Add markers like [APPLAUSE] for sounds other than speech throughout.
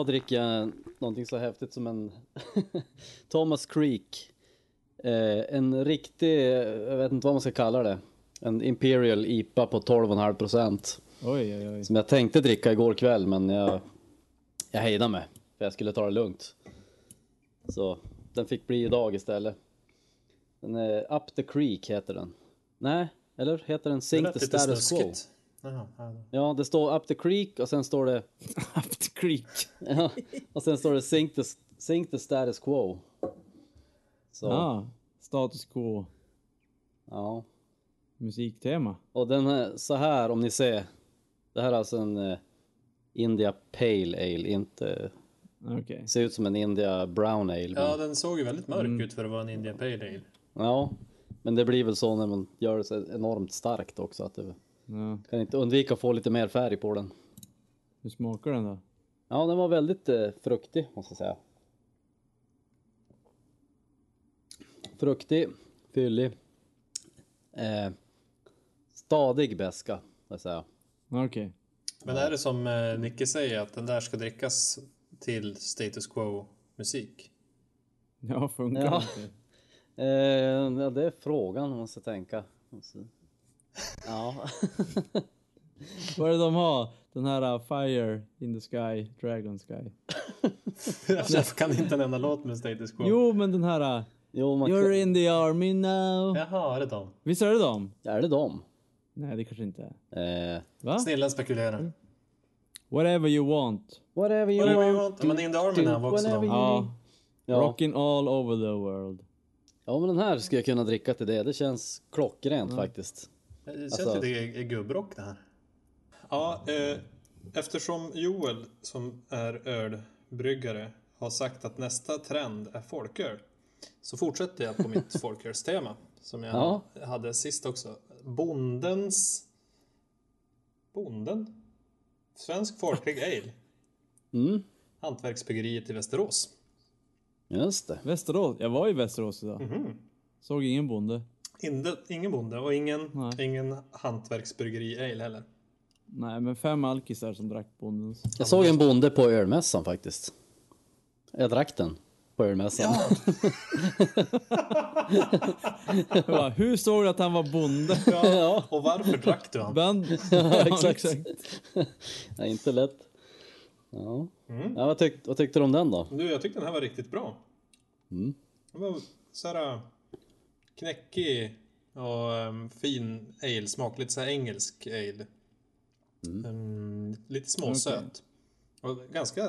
idag dricker jag någonting så häftigt som en [LAUGHS] Thomas Creek. Eh, en riktig, jag vet inte vad man ska kalla det. En Imperial IPA på 12,5 procent. Som jag tänkte dricka igår kväll men jag, jag hejdade mig. För jag skulle ta det lugnt. Så den fick bli idag istället. Den är Up the Creek heter den. Nej, eller heter den Sink the Status Quo? Jaha, ja. Ja, det står Up the Creek och sen står det [LAUGHS] Up the creek. Ja, och sen står det Sink the, sink the status quo. Så, ja. Ja, status quo. Musiktema. Och den är så här om ni ser. Det här är alltså en eh, India Pale Ale, inte... Okej. Ser ut som en India Brown Ale. ja, Men, den såg ju väldigt mörk ut för att vara en Indian Pale Ale. ja, men det blir väl så när man gör det så enormt starkt också att det Ja. kan inte undvika att få lite mer färg på den. Hur smakar den då? Ja, den var väldigt eh, fruktig måste jag säga. Fruktig, fyllig. Eh, stadig beska, vill jag säga. Okej. Men är det som eh, Nicke säger att den där ska drickas till status quo musik? Ja, funkar Ja. inte? [LAUGHS] Eh, ja, det är frågan måste tänka. Måste... Ja. Vad är det de har? Den här uh, Fire in the Sky, Dragon Sky. [LAUGHS] jag kan inte en enda låt med status quo. Jo, men den här... uh, jo, man You're kan... in the army now. Jaha, är det dem? Visst är det dem? Är det dem? Nej, det kanske inte är. Eh, Va? Snillen spekulerar. Whatever you want. whatever you Whatever you want. want. Men In the Army now var också dem. you. Ja. Ja. Rockin' all over the world. ja, men den här skulle jag kunna dricka till det. Det känns klockrent faktiskt. Det känns Alltså- lite gubbrock det här. Ja, eh, eftersom Joel som är ölbryggare har sagt att nästa trend är folköl så fortsätter jag på mitt [LAUGHS] folkölstema som jag Ja. hade sist också. Bondens... Bonden? Svensk folklig [LAUGHS] ale. Mm, Hantverksbryggeriet i Västerås. just det. Västerås. Jag var i Västerås idag. Mhm. Såg ingen bonde. Inte, ingen bonde och ingen, Nej. ingen hantverksbryggeri ale heller. Nej, men fem alkisar som drack bondens. Jag såg en bonde på ölmässan faktiskt. Jag drack den på ölmässan. Bara, Hur såg du att han var bonde? Ja. [LAUGHS] Och varför drack du han? Band... [LAUGHS] Ja, exakt. ja, inte lätt. Ja. Ja, vad, tyck, vad tyckte du om den då? Du, jag tyckte den här var riktigt bra. Mm. Den var såhär äh, knäckig och um, fin ale-smak. Lite såhär engelsk ale. Mm, lite småsöt. Och ganska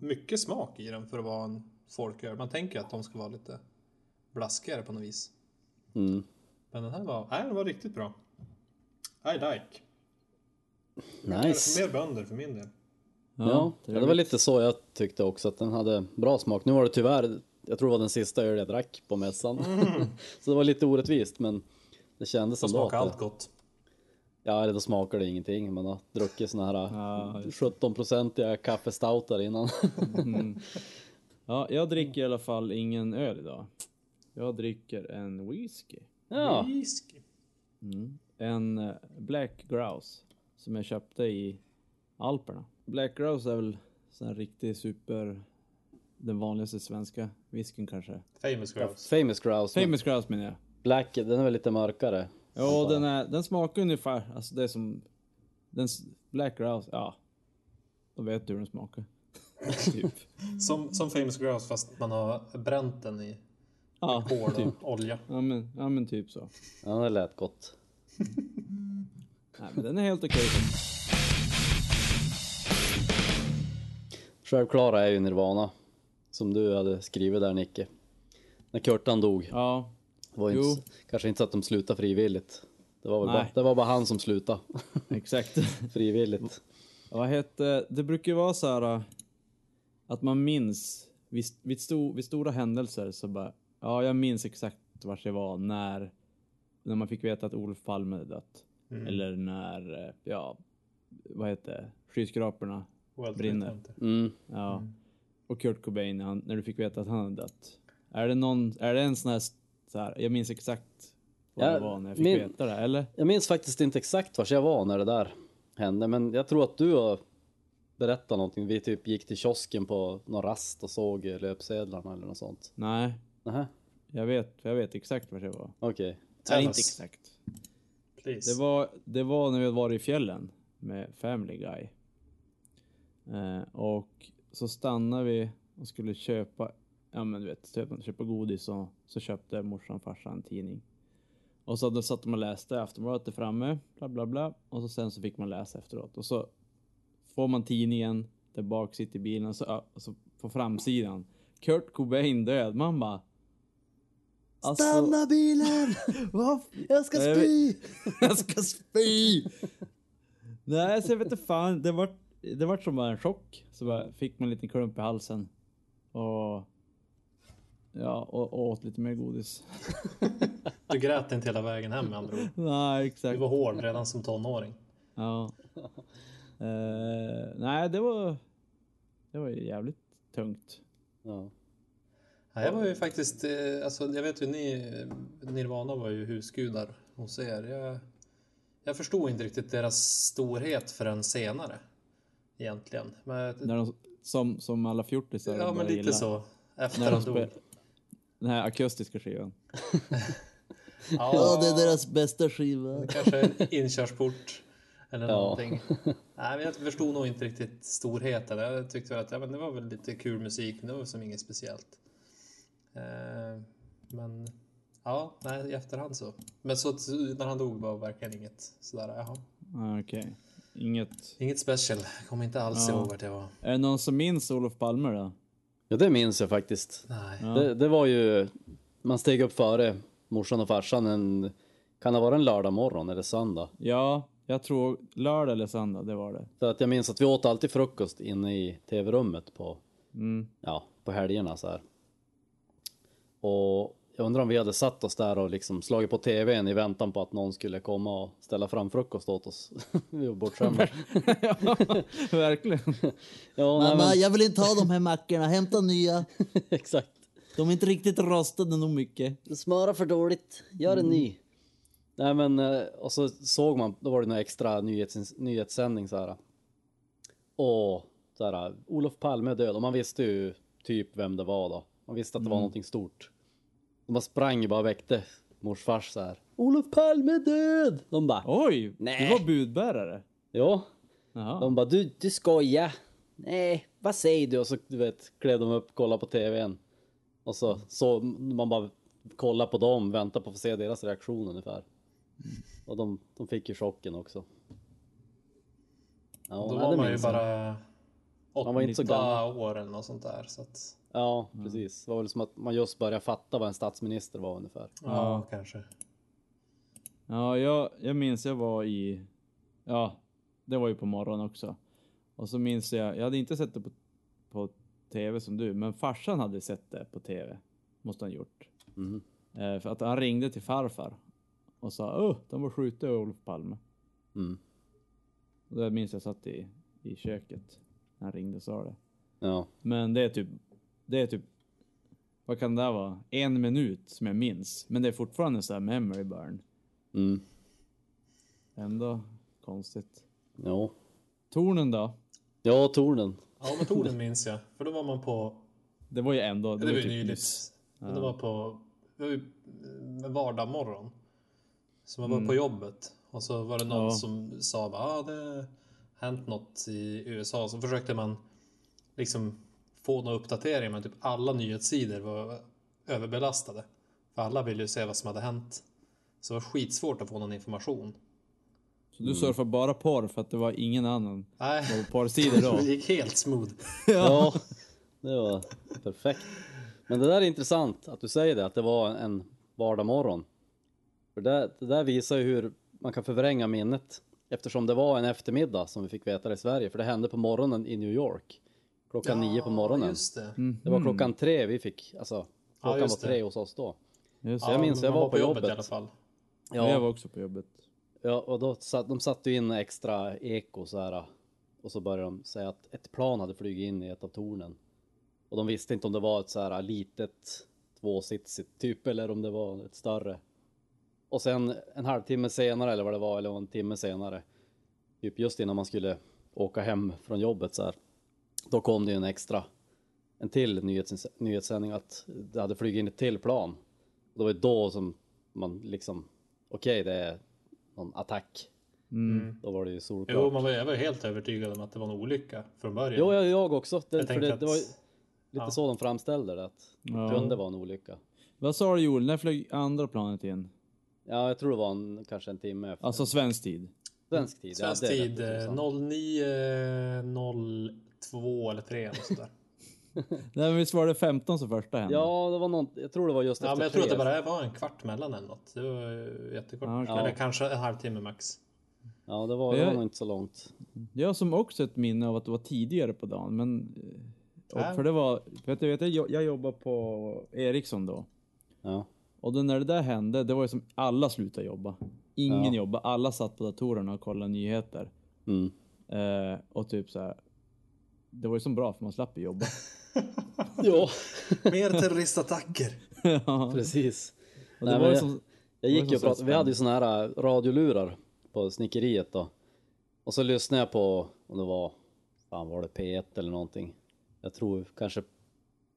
mycket smak i den för att vara en folköl. Man tänker att de ska vara lite blaskigare på något vis. Mm. Men den här var, nej, den var riktigt bra. I like. Nice. Mer bönder för min del. Ja, ja, det var lite så jag tyckte också, att den hade bra smak. Nu var det tyvärr, jag tror det var den sista öl jag drack på mässan. [LAUGHS] så det var lite orättvist, men det kändes Så ändå smakar att allt det, gott. Ja, eller då smakar det ingenting. Man har druckit såna här Ja, 17-procentiga kaffestoutar innan. [LAUGHS] Ja, jag dricker i alla fall ingen öl idag. Jag dricker en whisky. ja, Whisky. En eh, Black Grouse. Som jag köpte i Alperna. Black Grouse är väl sån här riktig super... Den vanligaste svenska whiskyn kanske. Famous Grouse. Famous Grouse. Famous Grouse menar jag. Black, den är väl lite mörkare. Ja, den, är, den smakar ungefär, alltså det är som... Den Black Grouse, ja. Då vet du hur den smakar. [LAUGHS] typ. Som, som Famous Grouse fast man har bränt den i Ja, kol typ. och olja. Ja men, ja men typ så. Ja, det lät gott. Nej men den är helt okej. Självklara är ju Nirvana. Som du hade skrivit där Nicke. När Kurtan dog. Ja, Det var inte, kanske inte så att de slutade frivilligt. Det var väl bara, det var bara han som slutade [LAUGHS] exakt. [LAUGHS] frivilligt. Vad hette, det brukar ju vara så här äh, att man minns vid, vid, sto, vid stora händelser så bara, ja jag minns exakt vart jag var när, när man fick veta att Olof Palme hade dött. Eller när, eh, ja, vad heter det, skyskraporna World brinner. Trade Center. Mm. Och Kurt Cobain när, han, när du fick veta att han hade dött. Är det någon, är det en sån här, så här jag minns exakt var Ja, jag var när jag fick min- veta det, eller? Jag minns faktiskt inte exakt var jag var när det där hände, men jag tror att du har berätta någonting. Vi typ gick till kiosken på någon rast och såg löpsedlarna eller något sånt. Nej, Nähä, jag vet, jag vet exakt vad det var. okej. Nej, Tell inte exakt. Please. Det var, det var när vi var i fjällen med Family Guy. Eh, och så stannade vi och skulle köpa, ja men du vet, köpa, köpa godis och så köpte morsan och farsan en tidning. Och så då satt de och läste Aftonbladet där framme, bla bla bla. Och så sen så fick man läsa efteråt. Och så får man tidningen där bak sitter i bilen och så, och så på framsidan. Kurt Cobain död. Man bara... Alltså, bilen! [LAUGHS] vad Jag ska spy! [LAUGHS] jag ska spy! Nej, så jag vet inte fan. Det var, det var som bara en chock. Så bara fick man en liten klump i halsen. Och... Ja, och, och åt lite mer godis. [LAUGHS] Du grät inte hela vägen hem med andra ord. Nej, Du exakt. var hård redan som tonåring. Ja. Eh, nej, det var... Det var ju jävligt tungt. Ja. Ja, jag var ju faktiskt, eh, alltså jag vet ju ni, Nirvana var ju husgudar hos er. Jag, jag förstod inte riktigt deras storhet förrän senare. Egentligen. Men, När de, som, som alla fjortisar ja men lite gilla. så. Efter När de spel, den här akustiska skivan. [LAUGHS] Ja, deras bästa skiva. Kanske en inkörsport. Eller Ja. någonting. [LAUGHS] Nej, men jag förstod nog inte riktigt storheten. Jag tyckte väl att ja, men det var väl lite kul musik, men det var som inget speciellt. Eh, men ja, nej, i efterhand så. Men så att när han dog var verkligen inget sådär, jaha. Ah, Okej. Inget... Inget special. Jag kommer inte alls Ja. ihåg vart jag var. Är det någon som minns Olof Palme då? Ja, det minns jag faktiskt. Nej. Ja. Det, det var ju, man steg upp före morsan och farsan en, kan det vara en lördag morgon eller söndag? Ja, jag tror lördag eller söndag, det var det. För att jag minns att vi åt alltid frukost inne i tv-rummet på, Mm. ja, på helgerna så här. Och jag undrar om vi hade satt oss där och liksom slagit på tvn i väntan på att någon skulle komma och ställa fram frukost åt oss. [LAUGHS] vi var bortskämda. [LAUGHS] ja, verkligen. ja, nej, Mamma, men, jag vill inte ha [LAUGHS] de här mackorna. Hämta nya. exakt. De är inte riktigt rostade nog mycket. Smöra för dåligt, gör en ny. Nej men, eh, och så såg man, då var det några extra nyhets, nyhetssändning så här. Och så här, Olof Palme är död och man visste ju typ vem det var då. Man visste att det var någonting stort. De bara sprang ju bara och väckte morsfars så här. Olof Palme är död! De bara, Oj, Nej. du var budbärare. ja. Jaha. De bara, du, du skojar. Nej, vad säger du? Och så du vet, klev de upp, kollade på tvn. Och så, så man bara kollar på dem, väntar på att få se deras reaktion ungefär. Och de, de fick ju chocken också. Ja, Då var man ju bara Man var inte så åtta gammal. år eller något sånt där. Så att, Ja, precis. Det var väl som att man just började fatta vad en statsminister var ungefär. ja, kanske. Ja, jag, jag minns jag var i... Ja, det var ju på morgonen också. Och så minns jag, jag hade inte sett det på, på tv som du, men farsan hade sett det på tv. Måste han gjort. Mhm. Eh, för att han ringde till farfar och sa Åh, de var skjutit Olof Palme. Mm. Och det minns jag satt i, i köket han ringde och sa det. Ja, Men det är typ, det är typ, vad kan det där vara? En minut som jag minns. Men det är fortfarande så här memory burn. mm. Ändå konstigt. ja. Tornen då? Ja, tornen. Ja, men tornen minns jag. För då var man på Det var ju ändå, Det var ju typ nyligt. Men det var på det var ju en vardag Så man var på jobbet och så var det någon Ja. som sa att ah, det hänt något i USA. Så försökte man liksom få några uppdateringar men typ alla nyhetssidor var överbelastade. För alla ville ju se vad som hade hänt. Så det var skitsvårt att få någon information. Så du surfar bara porr för att det var ingen annan Nej, då? [LAUGHS] det gick helt smooth. [LAUGHS] Ja, det var perfekt. Men det där är intressant att du säger det, att det var en vardagmorgon. För det, det där visar ju hur man kan förvränga minnet. Eftersom det var en eftermiddag som vi fick veta det i Sverige, för det hände på morgonen i New York. Klockan nio på morgonen. Just det. Det var klockan tre vi fick, alltså klockan just var det. tre hos oss då. Just jag det. minns, jag man var på i jobbet. i alla fall. Jag Ja, var också på jobbet. ja och då satt, de satte ju in extra eko så här. Och så började de säga att ett plan hade flugit in i ett av tornen. Och de visste inte om det var ett så här litet tvåsitsigt typ eller om det var ett större. Och sen en halvtimme senare eller vad det var, eller en timme senare. Typ just innan man skulle åka hem från jobbet så här. Då kom det ju en extra, en till nyhets, nyhetssändning att det hade flugit in ett till plan. Det var då som man liksom, okej det är någon attack. Då var det ju solklart. Jo, man var, jag var helt övertygad om att det var en olycka från början. Jo, jag, jag också. Det, Jag för det, att- det var lite ja. så de framställde det, att det Ja. kunde vara en olycka. Vad sa du Joel, när flög andra planet in? Ja, jag tror det var en, kanske en timme efter. Alltså svensk tid? svensk tid. Svensk ja, det tid rätt, eh, tusan. 09.02 eller 3 eller sådär. Nej men visst var det 15 som första hände? Ja, det var någon, jag tror det var just ja, efter men jag tror att det tre. bara var en kvart mellan eller något. Det var ju jättekort. Ja, okej. Eller kanske en halvtimme max. Ja, det var, det Jag- var nog inte så långt. Jag har som också ett minne av att det var tidigare på dagen, men... Och Ja. för det var, vet du, vet du, jag, jag jobbar på Ericsson då. Ja. Och då när det där hände, det var ju som alla slutade jobba. Ingen Ja. jobbade, alla satt på datorerna och kollade nyheter. Mm. Eh, och typ så här. Det var ju som bra för man slapp ju jobba. [LAUGHS] ja, [LAUGHS] Mer terroristattacker. [LAUGHS] ja. precis. Och det Nej, var jag- som, Jag gick ju och så pratade, vi hade ju såna här äh, radiolurar på snickeriet då. Och så lyssnade jag på, om det var, fan var det P1 eller någonting. Jag tror kanske,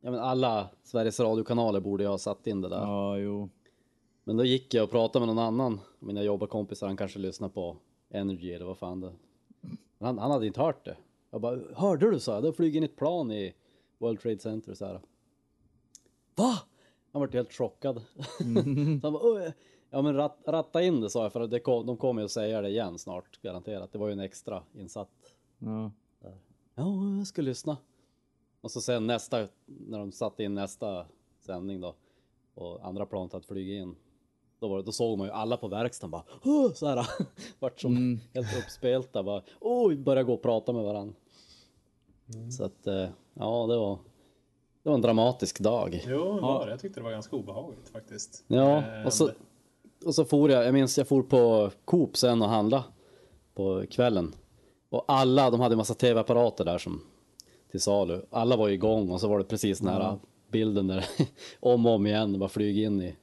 ja men alla Sveriges radiokanaler borde jag ha satt in det där. ja jo. Men då gick jag och pratade med någon annan, mina jobbarkompisar, han kanske lyssnade på Energy eller vad fan det han, han hade inte hört det. Jag bara, hörde du så? här? Det flög in ett plan i World Trade Center så här. Va? Han var helt chockad. [LAUGHS] så han bara, ja men rat, ratta in det sa jag för det kom, de kommer ju att säga det igen snart garanterat. Det var ju en extra insatt. Ja. Ja, jag ska lyssna. Och så sen nästa, när de satte in nästa sändning då och andra planet hade flugit in. Då, var det, då såg man ju alla på verkstaden bara "Åh", så här [LAUGHS] vart som helt uppspelta bara oj började gå och prata med varandra. Så att eh, ja det var det var en dramatisk dag. Jo, det var det. Jag tyckte det var ganska obehagligt faktiskt. Ja Eh, och så och så for jag, jag minns jag for på Coop sen och handla på kvällen. Och alla, de hade en massa tv-apparater där som till salu. Alla var igång och så var det precis den här bilden där [LAUGHS] om och om igen, bara flyg in i.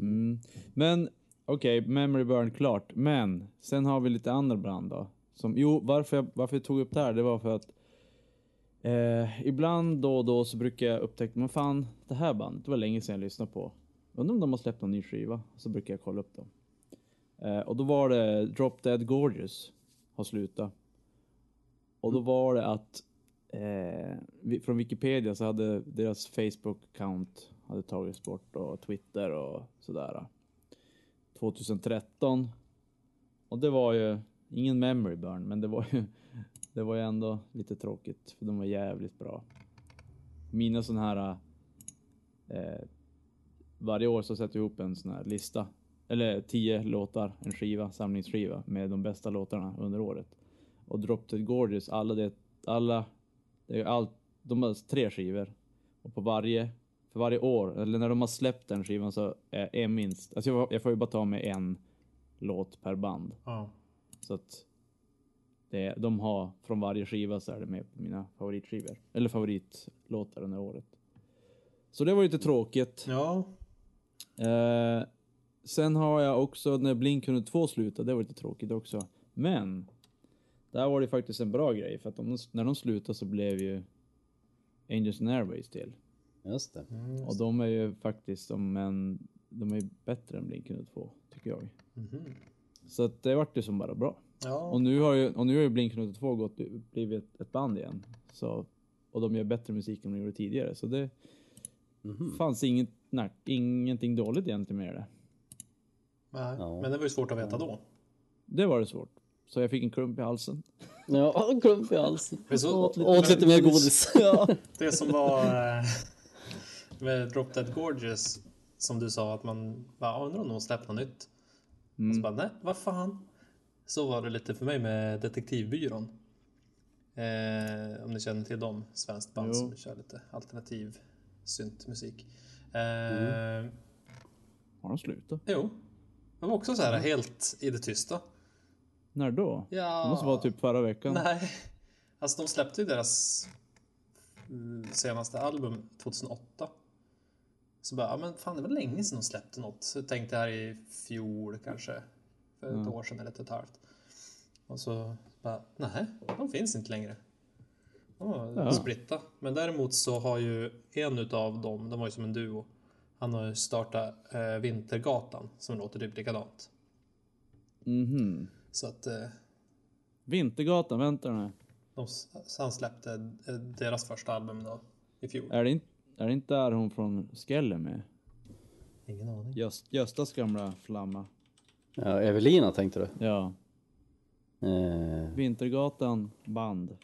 Mm. Men okej, memory burn klart. Men sen har vi lite andra brand då. Som, jo, varför jag, varför jag tog upp det här, det var för att eh, ibland då och då så brukar jag upptäcka, men fan, det här bandet, det var länge sedan jag lyssnade på. Undrar om de har släppt någon ny skiva? Så brukar jag kolla upp dem. Eh, och då var det Drop Dead Gorgeous har slutat. Och då var det att eh, från Wikipedia så hade deras Facebook-account hade tagits bort och Twitter och sådär. 2013. Och det var ju ingen memory burn, men det var ju, [LAUGHS] det var ju ändå lite tråkigt för de var jävligt bra. Mina sådana här eh, varje år så sätter jag ihop en sån här lista. Eller tio låtar, en skiva, samlingsskiva med de bästa låtarna under året. Och Drop Dead Gorgeous, alla det, alla, det är allt, de har tre skivor. Och på varje, för varje år, eller när de har släppt den skivan så är, är minst, alltså jag, jag får ju bara ta med en låt per band. Ja. Så att det, de har, från varje skiva så är det med på mina favoritskivor. Eller favoritlåtar under året. Så det var lite tråkigt. ja. Eh, sen har jag också när Blink 102 slutade, det var lite tråkigt också. Men där var det faktiskt en bra grej för att de, när de slutade så blev ju Angels and Airways till. Just det. Och de är ju faktiskt som en, de är ju bättre än Blink 102 tycker jag. Mhm. Så att det vart ju som bara bra. Ja. Och nu har ju, och nu har ju Blink 182 gått, blivit ett, ett band igen. Så, och de gör bättre musik än de gjorde tidigare. Så det fanns inget, nej, ingenting dåligt egentligen med det. Nej, Ja. Men det var ju svårt att veta då. Det var det svårt. Så jag fick en klump i halsen. [LAUGHS] Ja, en klump i halsen. Så- Åt lite, Åt lite mer godis. [LAUGHS] ja. Det som var eh, med Drop Dead Gorgeous som du sa att man bara undrar om de släppt något nytt. Och så bara nej, vad fan. Så var det lite för mig med Detektivbyrån. Eh, om ni känner till dem, svenskt band Jo. som kör lite alternativ syntmusik. Eh, Har de slutat? Jo, de var också så här helt i det tysta. När då? Ja. Det måste vara typ förra veckan. Nej, alltså de släppte ju deras mm, senaste album 2008. Så bara, ja men fan det var länge sedan de släppte något. Så jag tänkte här i fjol kanske. För ett år sedan eller ett och ett halvt. Och så bara, nej, de finns inte längre. Oh, Ja. Splitta. Men däremot så har ju en utav dem, de var ju som en duo. Han har ju startat eh, Vintergatan som låter typ likadant. Mhm. Så att eh, Vintergatan, vänta nu. de, han släppte eh, deras första album då i fjol. Är det, inte, är det inte där hon från Skelle med? Ingen aning. Göst, Göstas gamla flamma. Ja, Evelina tänkte du? Ja. Eh, Vintergatan band.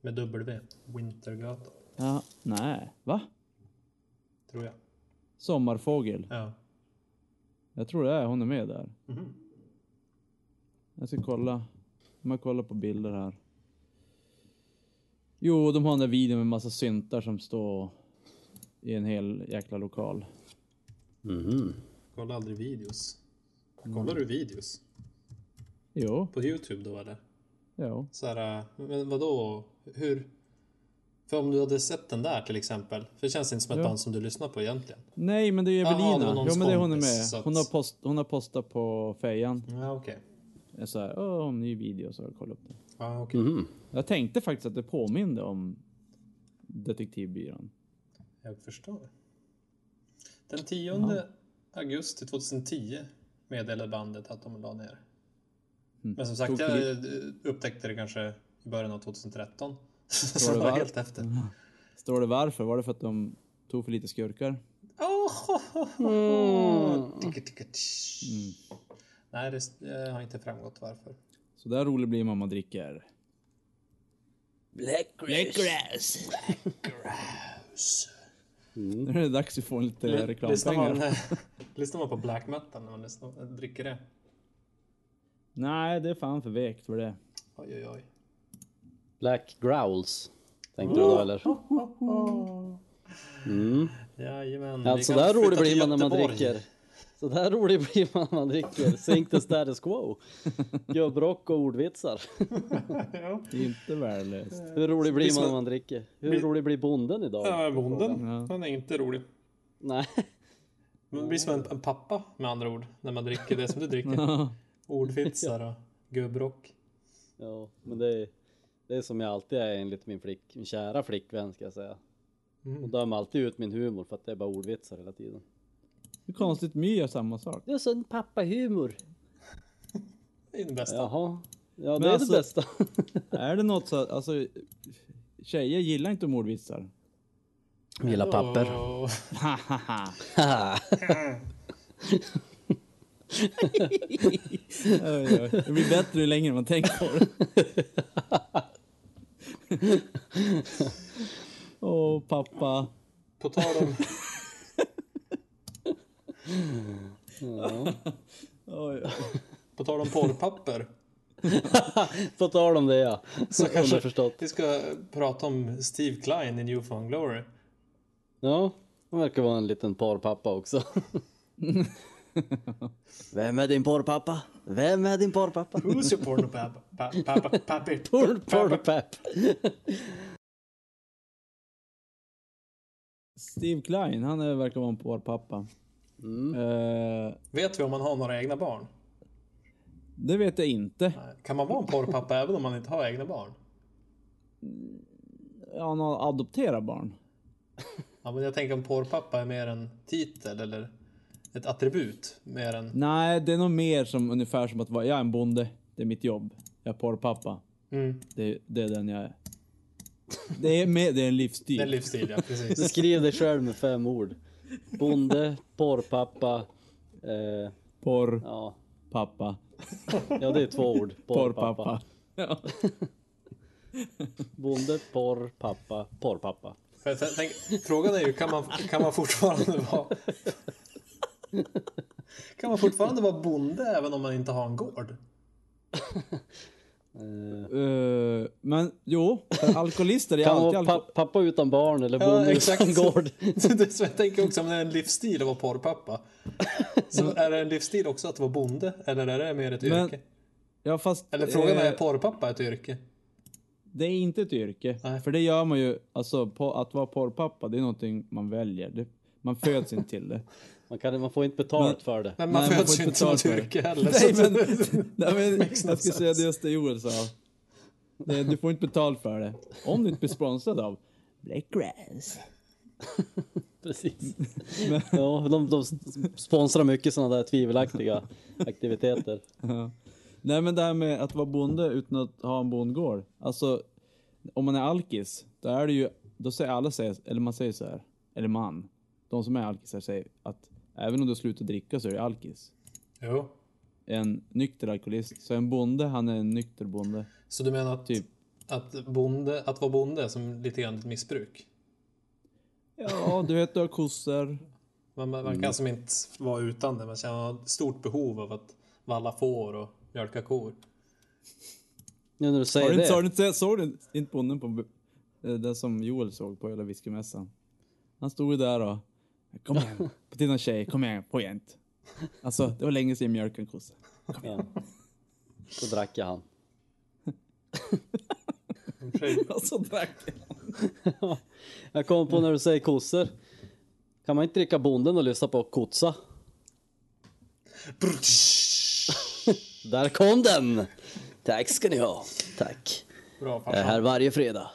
Med W. Wintergatan. Ja, nej. Va? Tror jag. Sommarfågel. Ja. Jag tror det är, hon är med där. Mhm. Jag ska kolla. Om jag kollar på bilder här. Jo, de har den där videon med massa syntar som står i en hel jäkla lokal. mhm. Kolla aldrig videos. Kollar du videos? Jo, På Youtube då eller? jo. Så här, men vadå? Hur? För om du hade sett den där till exempel. För det känns inte som ett Ja. band som du lyssnar på egentligen. Nej, men det är ju Evelina. någons jo, men det är hon är med. Hon har, post, hon har postat på fejan. Ja okej. Jag sa åh, om ny video, så kollat upp det. Ja okej. Mhm. Jag tänkte faktiskt att det påminde om Detektivbyrån. Jag förstår. Den 10 augusti 2010 meddelade bandet att de la ner. Men som sagt, Tog jag Filip- eh, upptäckte det kanske i början av 2013. [LAUGHS] Står Så det var var- helt efter. [LAUGHS] Står det varför? Var det för att de tog för lite skurkar? Oh, Ticka, ticka, tsch. Nej, det det har inte framgått varför. Så där rolig blir man man dricker. Blackgrass. Nu är det dags att få lite Lyssnar reklampengar. man, lyssnar man på black metal när man lyssnar, dricker det? Nej, det är fan för vekt för det. Oj, oj, oj. Black Growls. Tänkte du då eller? Mm. Jajamän. Ja, vi så kan där rolig blir man när man dricker. Så där rolig blir man när man dricker. Sink the status quo. Gubbrock och ordvitsar. ja. Inte värdelöst. Hur rolig blir man när man- dricker? Hur rolig blir bonden idag? Ja, bonden. Ja. Han är inte rolig. Nej. Man blir som en, en pappa med andra ord. När man dricker det som du dricker. Ordvitsar och gubbrock. Ja, men det är, det är som jag alltid är enligt min flick, min kära flickvän ska jag säga. Mm. Hon dömer alltid ut min humor för att det är bara ordvitsar hela tiden. Hur konstigt My gör samma sak. Det är sån pappahumor. Det är det bästa. Jaha. Ja, det Men är alltså- det bästa. [LAUGHS] Är det något så alltså, tjejer gillar inte mordvitsar. Gillar papper. Oj. [LAUGHS] Det blir bättre ju längre man tänker på det. [LAUGHS] Åh, pappa. På tal om... Oj, oj. På tal om porrpapper. [LAUGHS] På tal om det ja. Så kanske Underförstått. vi ska prata om Steve Klein i New Found Glory. Ja, han verkar vara en liten porrpappa också. [LAUGHS] Vem är din porrpappa? Vem är din porrpappa? Who's your porno pappa? Pa- Pappa? Pappi? [LAUGHS] Porr, porrpapp. Steve Klein, han är, verkar vara en porrpappa. Mm. Eh, Vet vi om han har några egna barn? det vet jag inte. Nej. Kan man vara en porrpappa även om man inte har egna barn? Ja, Han har adopterat barn. Ja, men jag tänker om porrpappa är mer en titel eller ett attribut mer än... Nej, det är nog mer som ungefär som att vara, jag är en bonde, det är mitt jobb. Jag är porrpappa. Mm. Det, det är den jag är. Det är, med, det är en livsstil. Det är en livsstil, ja precis. Beskriv dig själv med fem ord. Bonde, porrpappa. Eh, Porrpappa. ja. ja, det är två ord. [LAUGHS] Porrpappa. Porrpappa. Ja. [LAUGHS] Bonde, porrpappa, porrpappa. För jag tänk, frågan är ju, kan man, kan man fortfarande vara... [LAUGHS] Kan man fortfarande vara bonde även om man inte har en gård? Eh, Eh, men jo, [LAUGHS] alkoholister är kan alltid alko- pappa utan barn eller Ja, bonde exakt. utan gård. [LAUGHS] Så jag tänker också om det är en livsstil att vara porrpappa. [LAUGHS] Så är det en livsstil också att vara bonde? Eller är det mer ett Men- yrke? Ja, fast Eller frågan är, eh, är porrpappa ett yrke? det är inte ett yrke. Nej. För det gör man ju, alltså på, att vara porrpappa, det är någonting man väljer. Det, man föds inte till det. Man, kan, man får inte betalt för det. Men man Nej, föds får ju inte som yrke heller. Nej så men, [LAUGHS] nej, men jag ska säga det det Joel sa. Det, du får inte betalt för det. Om du inte blir sponsrad av Blackgrass. [LAUGHS] Precis. [LAUGHS] ja, de, de sponsrar mycket sådana där tvivelaktiga aktiviteter. Ja. Nej men det här med att vara bonde utan att ha en bondgård. Alltså, om man är alkis, då är det ju, då säger alla, säger, eller man säger så här, eller man, de som är alkisar säger att även om du slutar dricka så är du alkis. Jo. En nykter alkoholist, så en bonde, han är en nykter bonde. Så du menar att, Typ. att, bonde, att vara bonde är som lite grann ett missbruk? Ja, du vet du har kossor. Man, man Mm. kan som inte vara utan det. Man känner ett stort behov av att valla får och mjölka kor. Nu när du Har säger du inte, det. har du inte, såg du inte bonden på eh, det som Joel såg på hela whiskymässan? Han stod ju där och Kom igen, på dina tjej, kom igen, på jämt. Alltså, det var länge sedan jag mjölkade en kossa. Ja. Så drack jag han. [LAUGHS] Så drack jag. [LAUGHS] Jag kom på när du säger kossor. Kan man inte dricka bonden och lyssna på kotsa? [LAUGHS] Där kom den! Tack ska ni ha. Tack. Bra Jag är här varje fredag.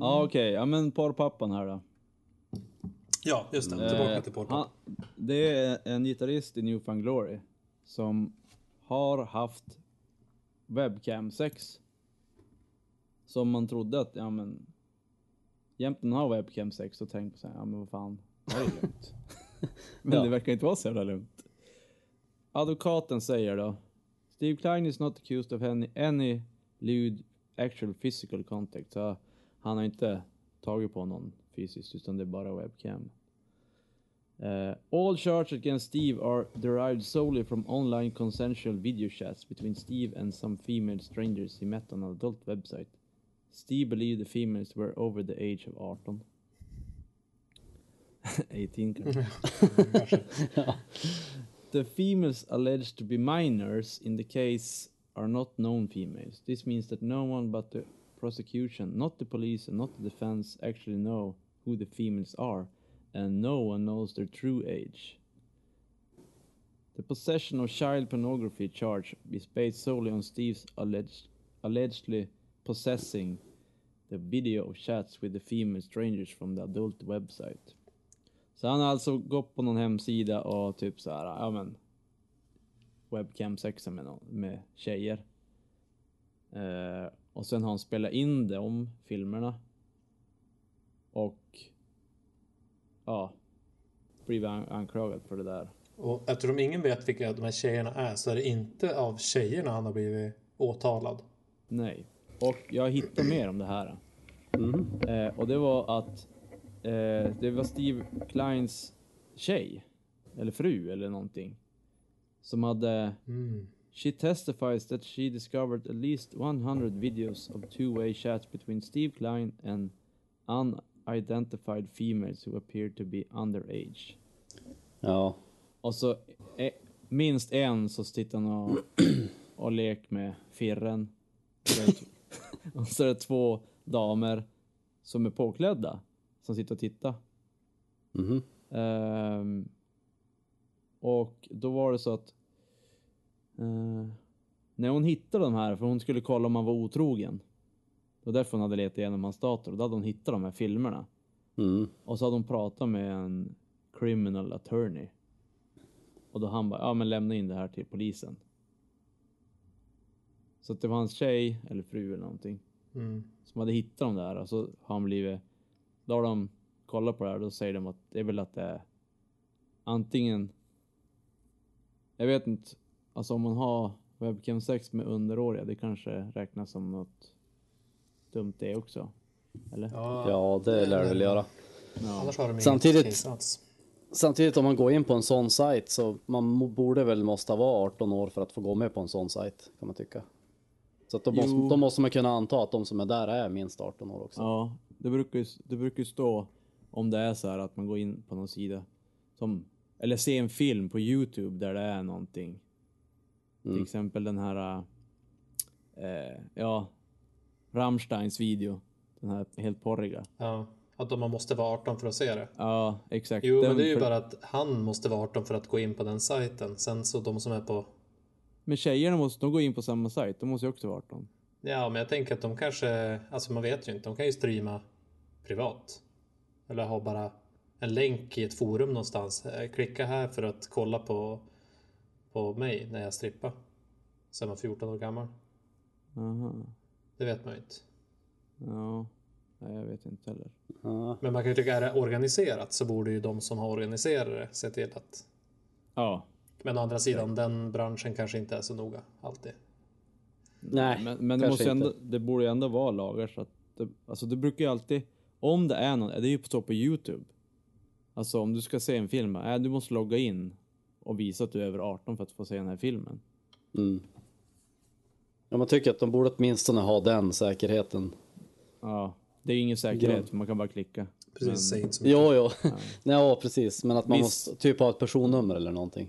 Ja okej, ja men porrpappan här då. Ja, just det. Tillbaka Eh, till han, porrpappa. det är en gitarrist i Newfound Glory som har haft webcam sex. Som man trodde att, ja men jämt när har webcam sex så tänkte man så här, ja men vad fan, det är lugnt. [LAUGHS] men Ja. det verkar inte vara så jävla lugnt. Advokaten säger då, Steve Klein is not accused of any, any lewd actual physical contact. Så han har inte tagit på någon fysiskt utan det är bara webcam. Uh, all charges against Steve are derived solely from online consensual video chats between Steve and some female strangers he met on an adult website. Steve believed the females were over the age of 18. [LAUGHS] 18 kanske. The females alleged to be minors in the case are not known females. This means that no one but the prosecution, not the police and not the defense, actually know who the females are, and no one knows their true age. The possession of child pornography charge is based solely on Steve's alleged, allegedly possessing the video of chats with the female strangers from the adult website. Så han har alltså gått på någon hemsida och typ så här, ja men webcam sexa med, med tjejer. Eh, och sen har han spelat in de filmerna. Och ja, blivit an- anklagad för det där. Och eftersom ingen vet vilka de här tjejerna är så är det inte av tjejerna han har blivit åtalad. Nej. Och jag hittade mer om det här. Eh, och det var att eh, det var Steve Kleins tjej, eller fru eller någonting. Som hade Mm. She testifies that she discovered at least 100 videos of two-way chats between Steve Klein and unidentified females who appeared to be underage. Ja. Och så eh, minst en så sitter han och, och lek med firren. [LAUGHS] och så är det två damer som är påklädda som sitter och tittar. Mhm. Ehm, och då var det så att eh, när hon hittade de här, för hon skulle kolla om han var otrogen. Det var därför hon hade letat igenom hans dator och då hade hon hittat de här filmerna. Mm. Och så hade hon pratat med en criminal attorney. Och då han bara, ja men lämna in det här till polisen. Så att det var hans tjej, eller fru eller någonting, Mm. som hade hittat dem där och så har han blivit, då har de kollat på det här och då säger de att det är väl att det är antingen, jag vet inte, alltså om man har webcam sex med underåriga, det kanske räknas som något dumt det också. Eller? Ja, ja, det lär det väl göra. Ja. Annars har de inget Samtidigt-. Samtidigt om man går in på en sån sajt så man borde väl måste vara 18 år för att få gå med på en sån sajt kan man tycka. Så att då, måste, då måste man kunna anta att de som är där är minst 18 år också. Ja, det brukar ju, det brukar ju stå om det är så här att man går in på någon sida som, eller ser en film på Youtube där det är någonting. Till exempel den här, äh, ja, Rammsteins video. Den här helt porriga. Ja. Att man måste vara 18 för att se det. Ja, exakt. Jo, Den men det är ju för- bara att han måste vara 18 för att gå in på den sajten. Sen så de som är på... Men tjejerna måste, de går in på samma sajt, de måste ju också vara 18. Ja, men jag tänker att de kanske... Alltså man vet ju inte. De kan ju streama privat. Eller ha bara en länk i ett forum någonstans. Eh, Klicka här för att kolla på, på mig när jag strippar. Sen var 14 år gammal. Aha. Det vet man ju inte. Ja. Nej, jag vet inte heller. Ja. Men man kan ju tycka, är det organiserat så borde ju de som har organiserat det se till att... Ja. Men å andra sidan, den branschen kanske inte är så noga alltid. Nej, Men, men det, måste ju ändå, det borde ju ändå vara lagar så att det, alltså det brukar ju alltid, om det är någon, det är ju så på Youtube. Alltså om du ska se en film, äh, du måste logga in och visa att du är över 18 för att få se den här filmen. Mm. Ja, man tycker att de borde åtminstone ha den säkerheten. Ja, det är ju ingen säkerhet för man kan bara klicka. Precis, säg inte så mycket. Jo, jo. [LAUGHS] Ja, precis. Men att man Visst. måste typ ha ett personnummer eller någonting.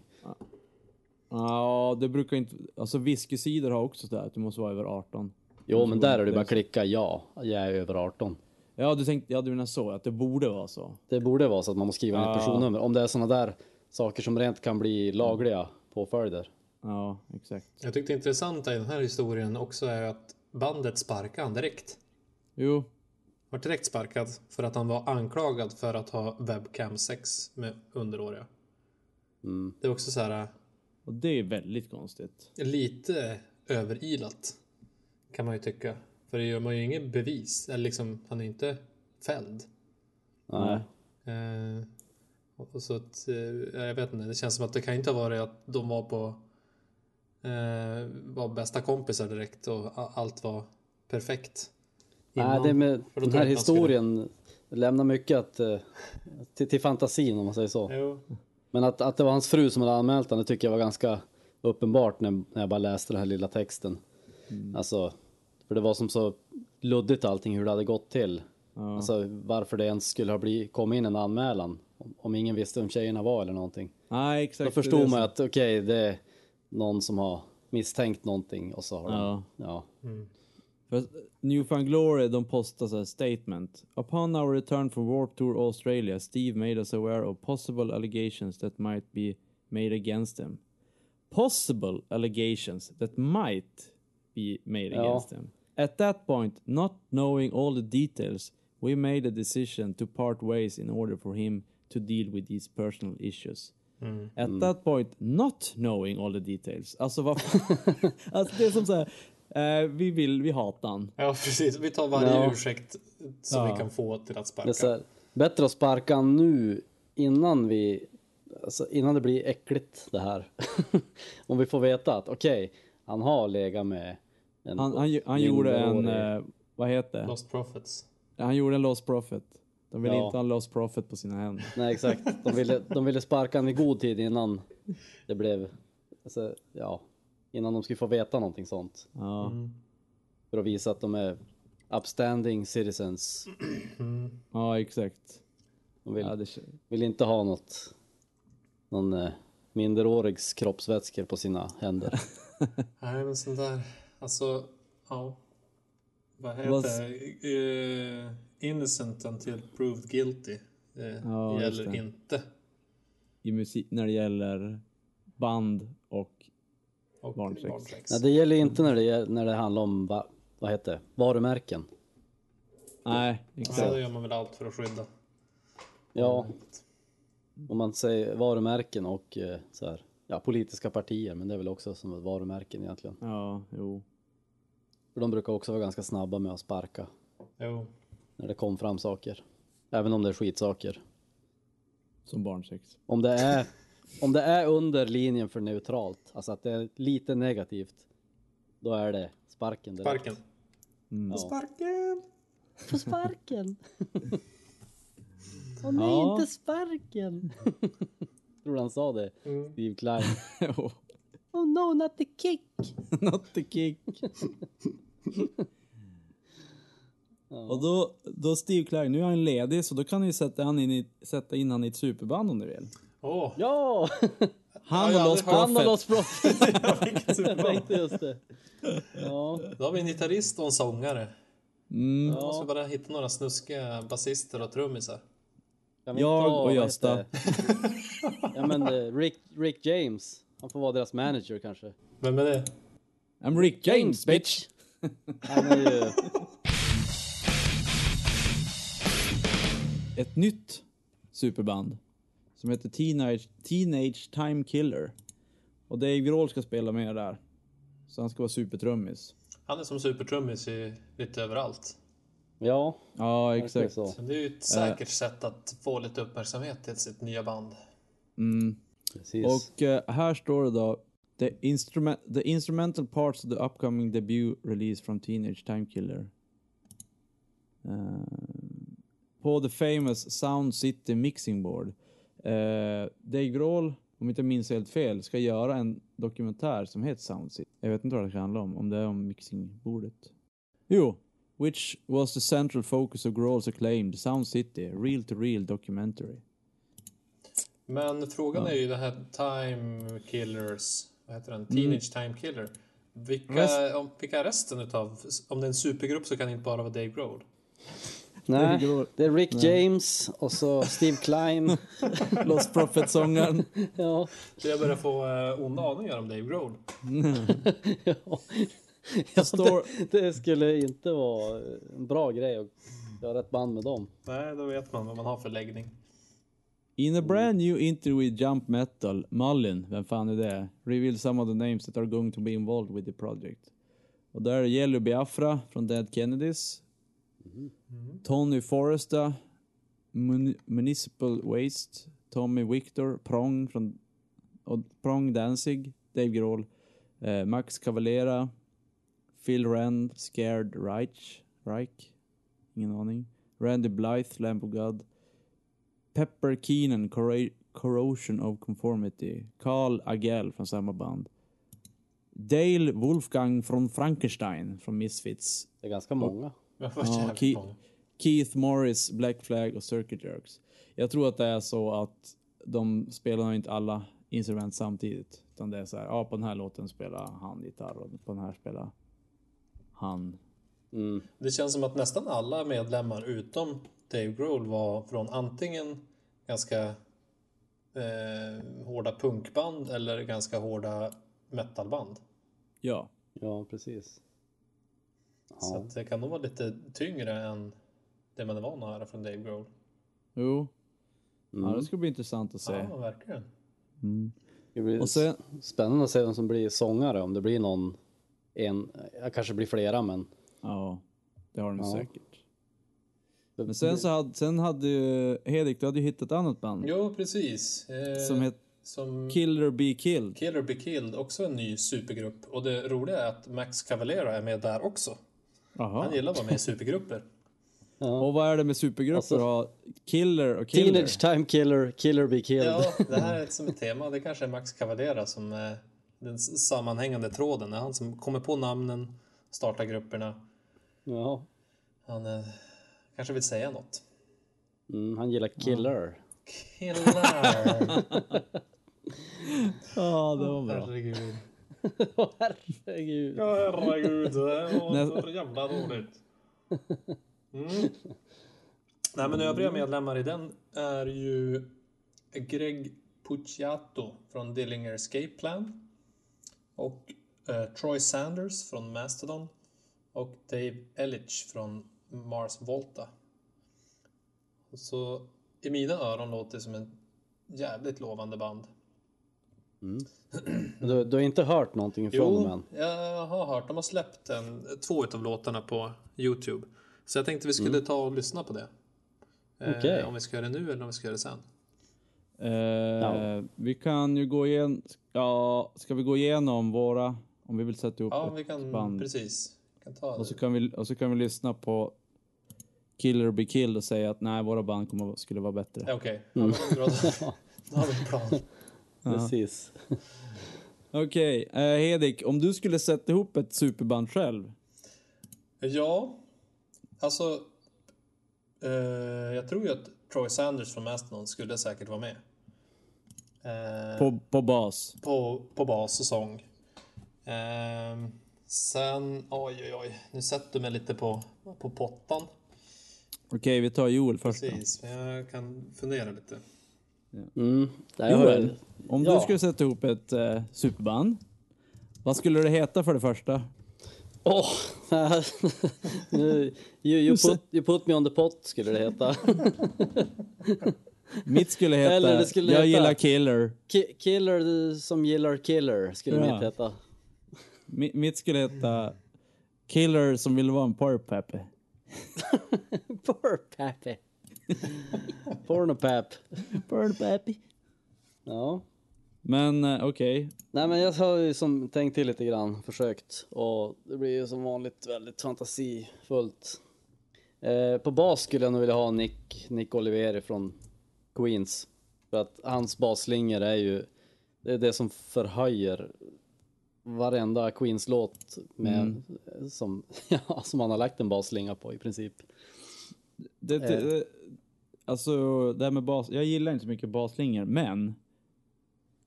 Ja, det brukar inte, alltså whiskysidor har också det att du måste vara över 18. Jo, men där är det bara klicka ja, jag är över 18. Ja, du tänkte, ja du menar så, att det borde vara så. Det borde vara så att man måste skriva in ett Ja. personnummer. Om det är sådana där saker som rent kan bli lagliga påföljder. Ja, exakt. Jag tyckte det intressanta i den här historien också är att bandet sparkade han direkt. Jo, Var direkt sparkad för att han var anklagad för att ha webcam sex med underåriga. Mm. Det är också så här och det är väldigt konstigt. lite överilat kan man ju tycka. För det gör man ju inget bevis. Eller liksom, han är inte fälld. Nej. Eh, och så att, eh, jag vet inte, det känns som att det kan inte ha varit att de var på eh, var bästa kompisar direkt och allt var perfekt. Nej, innan. det med den här man skulle- historien lämnar mycket att, eh, till, till fantasin om man säger så. Jo. Men att, att det var hans fru som hade anmält honom, det tycker jag var ganska uppenbart när, när jag bara läste den här lilla texten. Alltså, för det var som så luddigt allting hur det hade gått till. Ja. Alltså varför det ens skulle ha blivit, kommit in en anmälan. Om, om ingen visste vem tjejerna var eller någonting. Nej, Då exakt. är förstod man att okej, det är någon som har misstänkt någonting och så har Ja. de, ja. För Newfound Glory, de postar så här statement. Upon our return from Warp Tour Australia, Steve made us aware of possible allegations that might be made against him. Possible allegations that might be made Ja. against him. At that point, not knowing all the details, we made a decision to part ways in order for him to deal with these personal issues. At that point, not knowing all the details. Alltså vad [LAUGHS] Alltså det är som så här, eh, vi vill, vi hatar han. Ja, precis. Vi tar varje Ja. ursäkt som Ja. vi kan få till att sparka. här, bättre att sparka nu innan vi, alltså innan det blir äckligt det här. [LAUGHS] Om vi får veta att okej, han har legat med en Han, han, han gjorde en, eh, vad heter det? Lost Profits. Han gjorde en lost profit. De vill Ja. inte ha en lost profit på sina händer. Nej exakt, de ville, de ville sparka han i god tid innan det blev, alltså, ja, innan de skulle få veta någonting sånt. Ja. För att visa att de är upstanding citizens. ja, exakt. De vill, Ja, det, vill inte ha något, någon eh, minderårigs kroppsvätskor på sina händer. [LAUGHS] Nej, men sånt där. Alltså, ja. Vad heter det? Eh, innocent until proved guilty. Det Ja, just gäller det. inte. I musik, när det gäller band och Och Barnsex. Nej, det gäller inte när det, när det handlar om, va, vad heter det, varumärken. Nej, Ja, exakt. då gör man väl allt för att skydda. Ja, om man säger varumärken och eh, så här, ja, politiska partier, men det är väl också som varumärken egentligen. Ja, jo. För de brukar också vara ganska snabba med att sparka Jo. När det kom fram saker. Även om det är skitsaker. Som barnsex. Om det är, om det är under linjen för neutralt, alltså att det är lite negativt, då är det sparken direkt. Sparken. Ja. Sparken! På [LAUGHS] sparken! [LAUGHS] Åh nej, Ja. inte sparken! Tror han sa det? Steve Klein. Jo. [LAUGHS] Oh no, not the kick! Not the kick. Och då, då Steve Klein, nu är han ledig så då kan ni sätta, han in i, sätta in han i ett superband om ni vill. Åh! Ja! [LAUGHS] Han Ja, jag Han och. Lost Prophet! [LAUGHS] Jag superband. tänkte just det. Ja. Då har vi en gitarrist och en sångare. Mm. Jag måste bara hitta några snuskiga basister och trummisar. Jag ta, och Gösta. ja men eh, Rick, Rick James. Han får vara deras manager kanske. Vem är det? I'm Rick James bitch! Han är ju... [LAUGHS] Ett nytt superband som heter Teenage, Teenage Time Killer. Och Dave Grohl ska spela med där. Så han ska vara supertrummis. Han är som supertrummis i lite överallt. Ja, Ja, exakt. så. Det är ju ett säkert sätt att få lite uppmärksamhet till sitt nya band. Mm. Precis. Och eh, här står det då the, instrument, the instrumental parts of the upcoming debut release from Teenage Time Killer. Eh, på the famous Sound City mixing board. Uh, Dave Grohl, om inte jag minns helt fel, ska göra en dokumentär som heter Sound City. Jag vet inte vad det ska handla om, om det är om mixingbordet. Jo, which was the central focus of Grohl's acclaimed Sound City, real to real documentary. Men frågan är ju det här Time Killers, vad heter den? Teenage Time Killer. Vilka, om, vilka är resten utav, om det är en supergrupp så kan det inte bara vara Dave Grohl. Nej, det är Rick James och så Steve Klein. [LAUGHS] Lost Prophet-sångaren. [LAUGHS] ja. Så jag börjar få uh, onda aningar om Dave Grohl. [LAUGHS] ja. ja det, det skulle inte vara en bra grej att göra ett band med dem. Nej, då vet man vad man har för läggning. In a brand new interview with Jump Metal, Mullin, vem fan är det? Revealed some of the names that are going to be involved with the project. Och där är Jelly Biafra från Dead Kennedys. Tony Forresta, Mun- Municipal Waste, Tommy Victor, Prong från och Prong Danzig, Dave Grohl, eh, Max Cavalera, Phil Rand, Scared Reich, Reich, ingen aning. Randy Blythe, Lamp of God, Pepper Keenan, Corra- Corrosion of Conformity. Carl Agell från samma band. Dale Wolfgang från Frankenstein från Misfits. Det är ganska många. Ja. Keith Morris, Black Flag och Circuit Jerks. Jag tror att det är så att de spelar inte alla instrument samtidigt. Utan det är så här, ja på den här låten spelar han gitarr och på den här spelar han. Mm. Det känns som att nästan alla medlemmar utom Dave Grohl var från antingen ganska eh, hårda punkband eller ganska hårda metalband. Ja. Ja, precis. Så att det kan nog vara lite tyngre än det man är van att höra från Dave Grohl. Jo. Mm. Ja, det ska bli intressant att se. Ja, verkligen. Mm. Det blir Och sen, spännande att se vem som blir sångare. Om det blir någon, en, kanske blir flera men. ja, det har de Ja. säkert. Men sen så hade, sen hade ju, Hedik, du hade ju hittat ett annat band. Jo, precis. Eh, Som heter som Killer Be Killed. Killer Be Killed, också en ny supergrupp. Och det roliga är att Max Cavalera är med där också. Jaha. Han gillar att vara med i supergrupper. Och vad är det med supergrupper Alltså- då? Killer och Killer? Teenage Time Killer, Killer Be Killed. Ja, [LAUGHS] det här är som ett tema. Det kanske är Max Cavalera som är den s- sammanhängande tråden. Det är han som kommer på namnen, startar grupperna. Ja. Han eh, kanske vill säga något. Mm, han gillar Killer. Killar! [LAUGHS] Ja, det var bra. Herregud. [LAUGHS] Herregud. Ja, herregud. Det var så jävla roligt. Mm. Nej, men övriga medlemmar i den är ju Greg Puciato från Dillinger Escape Plan och eh, Troy Sanders från Mastodon och Dave Ellich från Mars Volta. Så i mina öron låter det som en jävligt lovande band. Men Du, du har inte hört någonting från dem än? jag har hört. De har släppt en, två av låtarna på Youtube. Så jag tänkte vi skulle ta och lyssna på det. Eh, Okej. Om vi ska göra det nu eller om vi ska göra det sen. Eh, Vi kan ju gå igenom, ja, ska vi gå igenom våra, om vi vill sätta ihop Ja, ett vi kan band. precis. Kan ta Och så, kan vi, och så kan vi lyssna på Killer Be Killed och säga att nej, våra band kommer, skulle vara bättre. Ja, Okej, ja, men bra. Då [LAUGHS] då har vi en plan. Precis. [LAUGHS] Okej, eh, Hedik, om du skulle sätta ihop ett superband själv, Ja, alltså. Eh, jag tror ju att Troy Sanders från Mastodon skulle säkert vara med. Eh, på, på bas. på, på bas och sång. Ehm, Sen, oj oj oj, nu sätter du mig lite på, på pottan. Okej, vi tar Joel först då. Precis, men jag kan fundera lite. Mm. Joel, om Ja. du skulle sätta ihop ett eh, superband, vad skulle det heta för det första? Åh! [LAUGHS] nu, you, you, put, you put me on the pot skulle det heta. [LAUGHS] Mitt skulle heta Eller det skulle Jag heta- gillar Killer. Ki- killer som gillar killer skulle Ja. mitt heta. Mi- Mitt skulle heta Killer som vill vara en porrpappy. [LAUGHS] Poor [LAUGHS] Pornopap. Porrpappy. Ja. Men eh, okej, Nej men jag har ju som tänkt till lite grann, försökt. Och det blir ju som vanligt väldigt fantasifullt. Eh, på bas skulle jag nog vilja ha Nick, Nick Oliveri från Queens. För att hans basslingor är ju, det är det som förhöjer varenda Queens-låt med, som, [LAUGHS] ja, som han har lagt en basslinga på i princip. det, det, Eh. Alltså det här med bas, jag gillar inte så mycket baslingor, men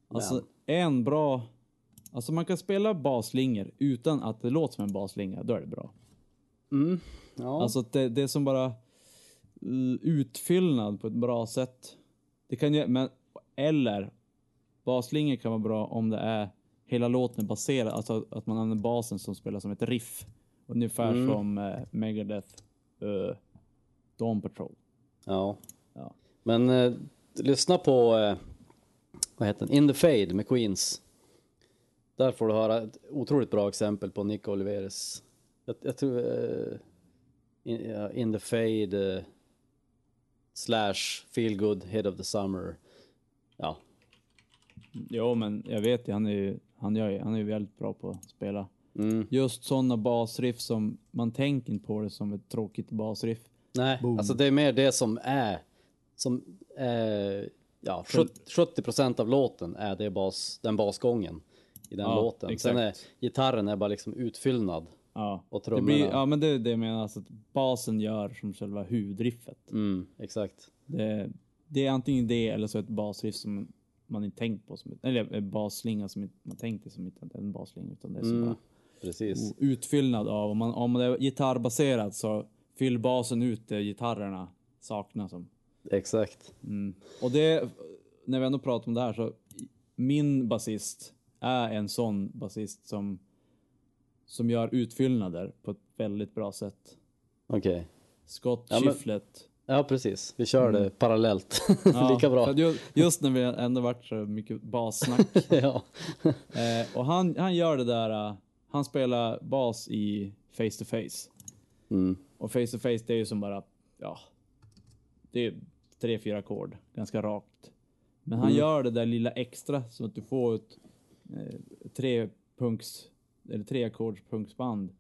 alltså en bra, alltså man kan spela baslingor utan att det låter som en baslinga, då är det bra. Mm. Ja. Alltså det, det är som bara utfyllnad på ett bra sätt. Det kan ju, men, eller baslingor kan vara bra om det är hela låten är baserad, alltså att man använder basen som spelar som ett riff. Ungefär Mm. som uh, Megadeth, uh, Dawn Patrol. Ja. Ja. Men eh, lyssna på, eh, vad heter den, In the Fade med Queens. Där får du höra ett otroligt bra exempel på Nick Oliveres. Jag, jag tror, eh, in, ja, in the Fade eh, slash Feel Good Head of the Summer. Ja, Jo, men jag vet ju, han är ju, han gör, han är ju väldigt bra på att spela. mm. Just sådana basriff som man tänker på det som ett tråkigt basriff. Nej, alltså det är mer det som är, som är, ja, 70 procent av låten är det bas, den basgången i den Ja, låten. Sen är exakt. gitarren är bara liksom utfyllnad. Ja, Och det blir, ja men det är det jag menar, alltså att basen gör som själva huvudriffet. Mm, exakt. Det, det är antingen det eller så ett basriff som man inte tänkt på, som, eller en basslinga som inte, man tänkte som inte är en basslinga utan det är som Mm, bara precis. utfyllnad av, om man, om det är gitarrbaserat så fyll basen ut det gitarrerna saknar som. Exakt. Mm. Och det, när vi ändå pratar om det här så, min basist är en sån basist som, som gör utfyllnader på ett väldigt bra sätt. Okej. Scott Ja, men- Chifflet. Ja, precis. Vi kör det parallellt. [LAUGHS] Ja, Lika bra. för att ju- Just när vi ändå varit så mycket bassnack. [LAUGHS] ja. [LAUGHS] eh, och han, han gör det där, eh, han spelar bas i Face to Face. Mm. Och Face to Face det är ju som bara, ja, det är tre, fyra ackord, ganska rakt. Men han gör det där lilla extra så att du får ett eh, tre punks, eller tre ackordspunksband.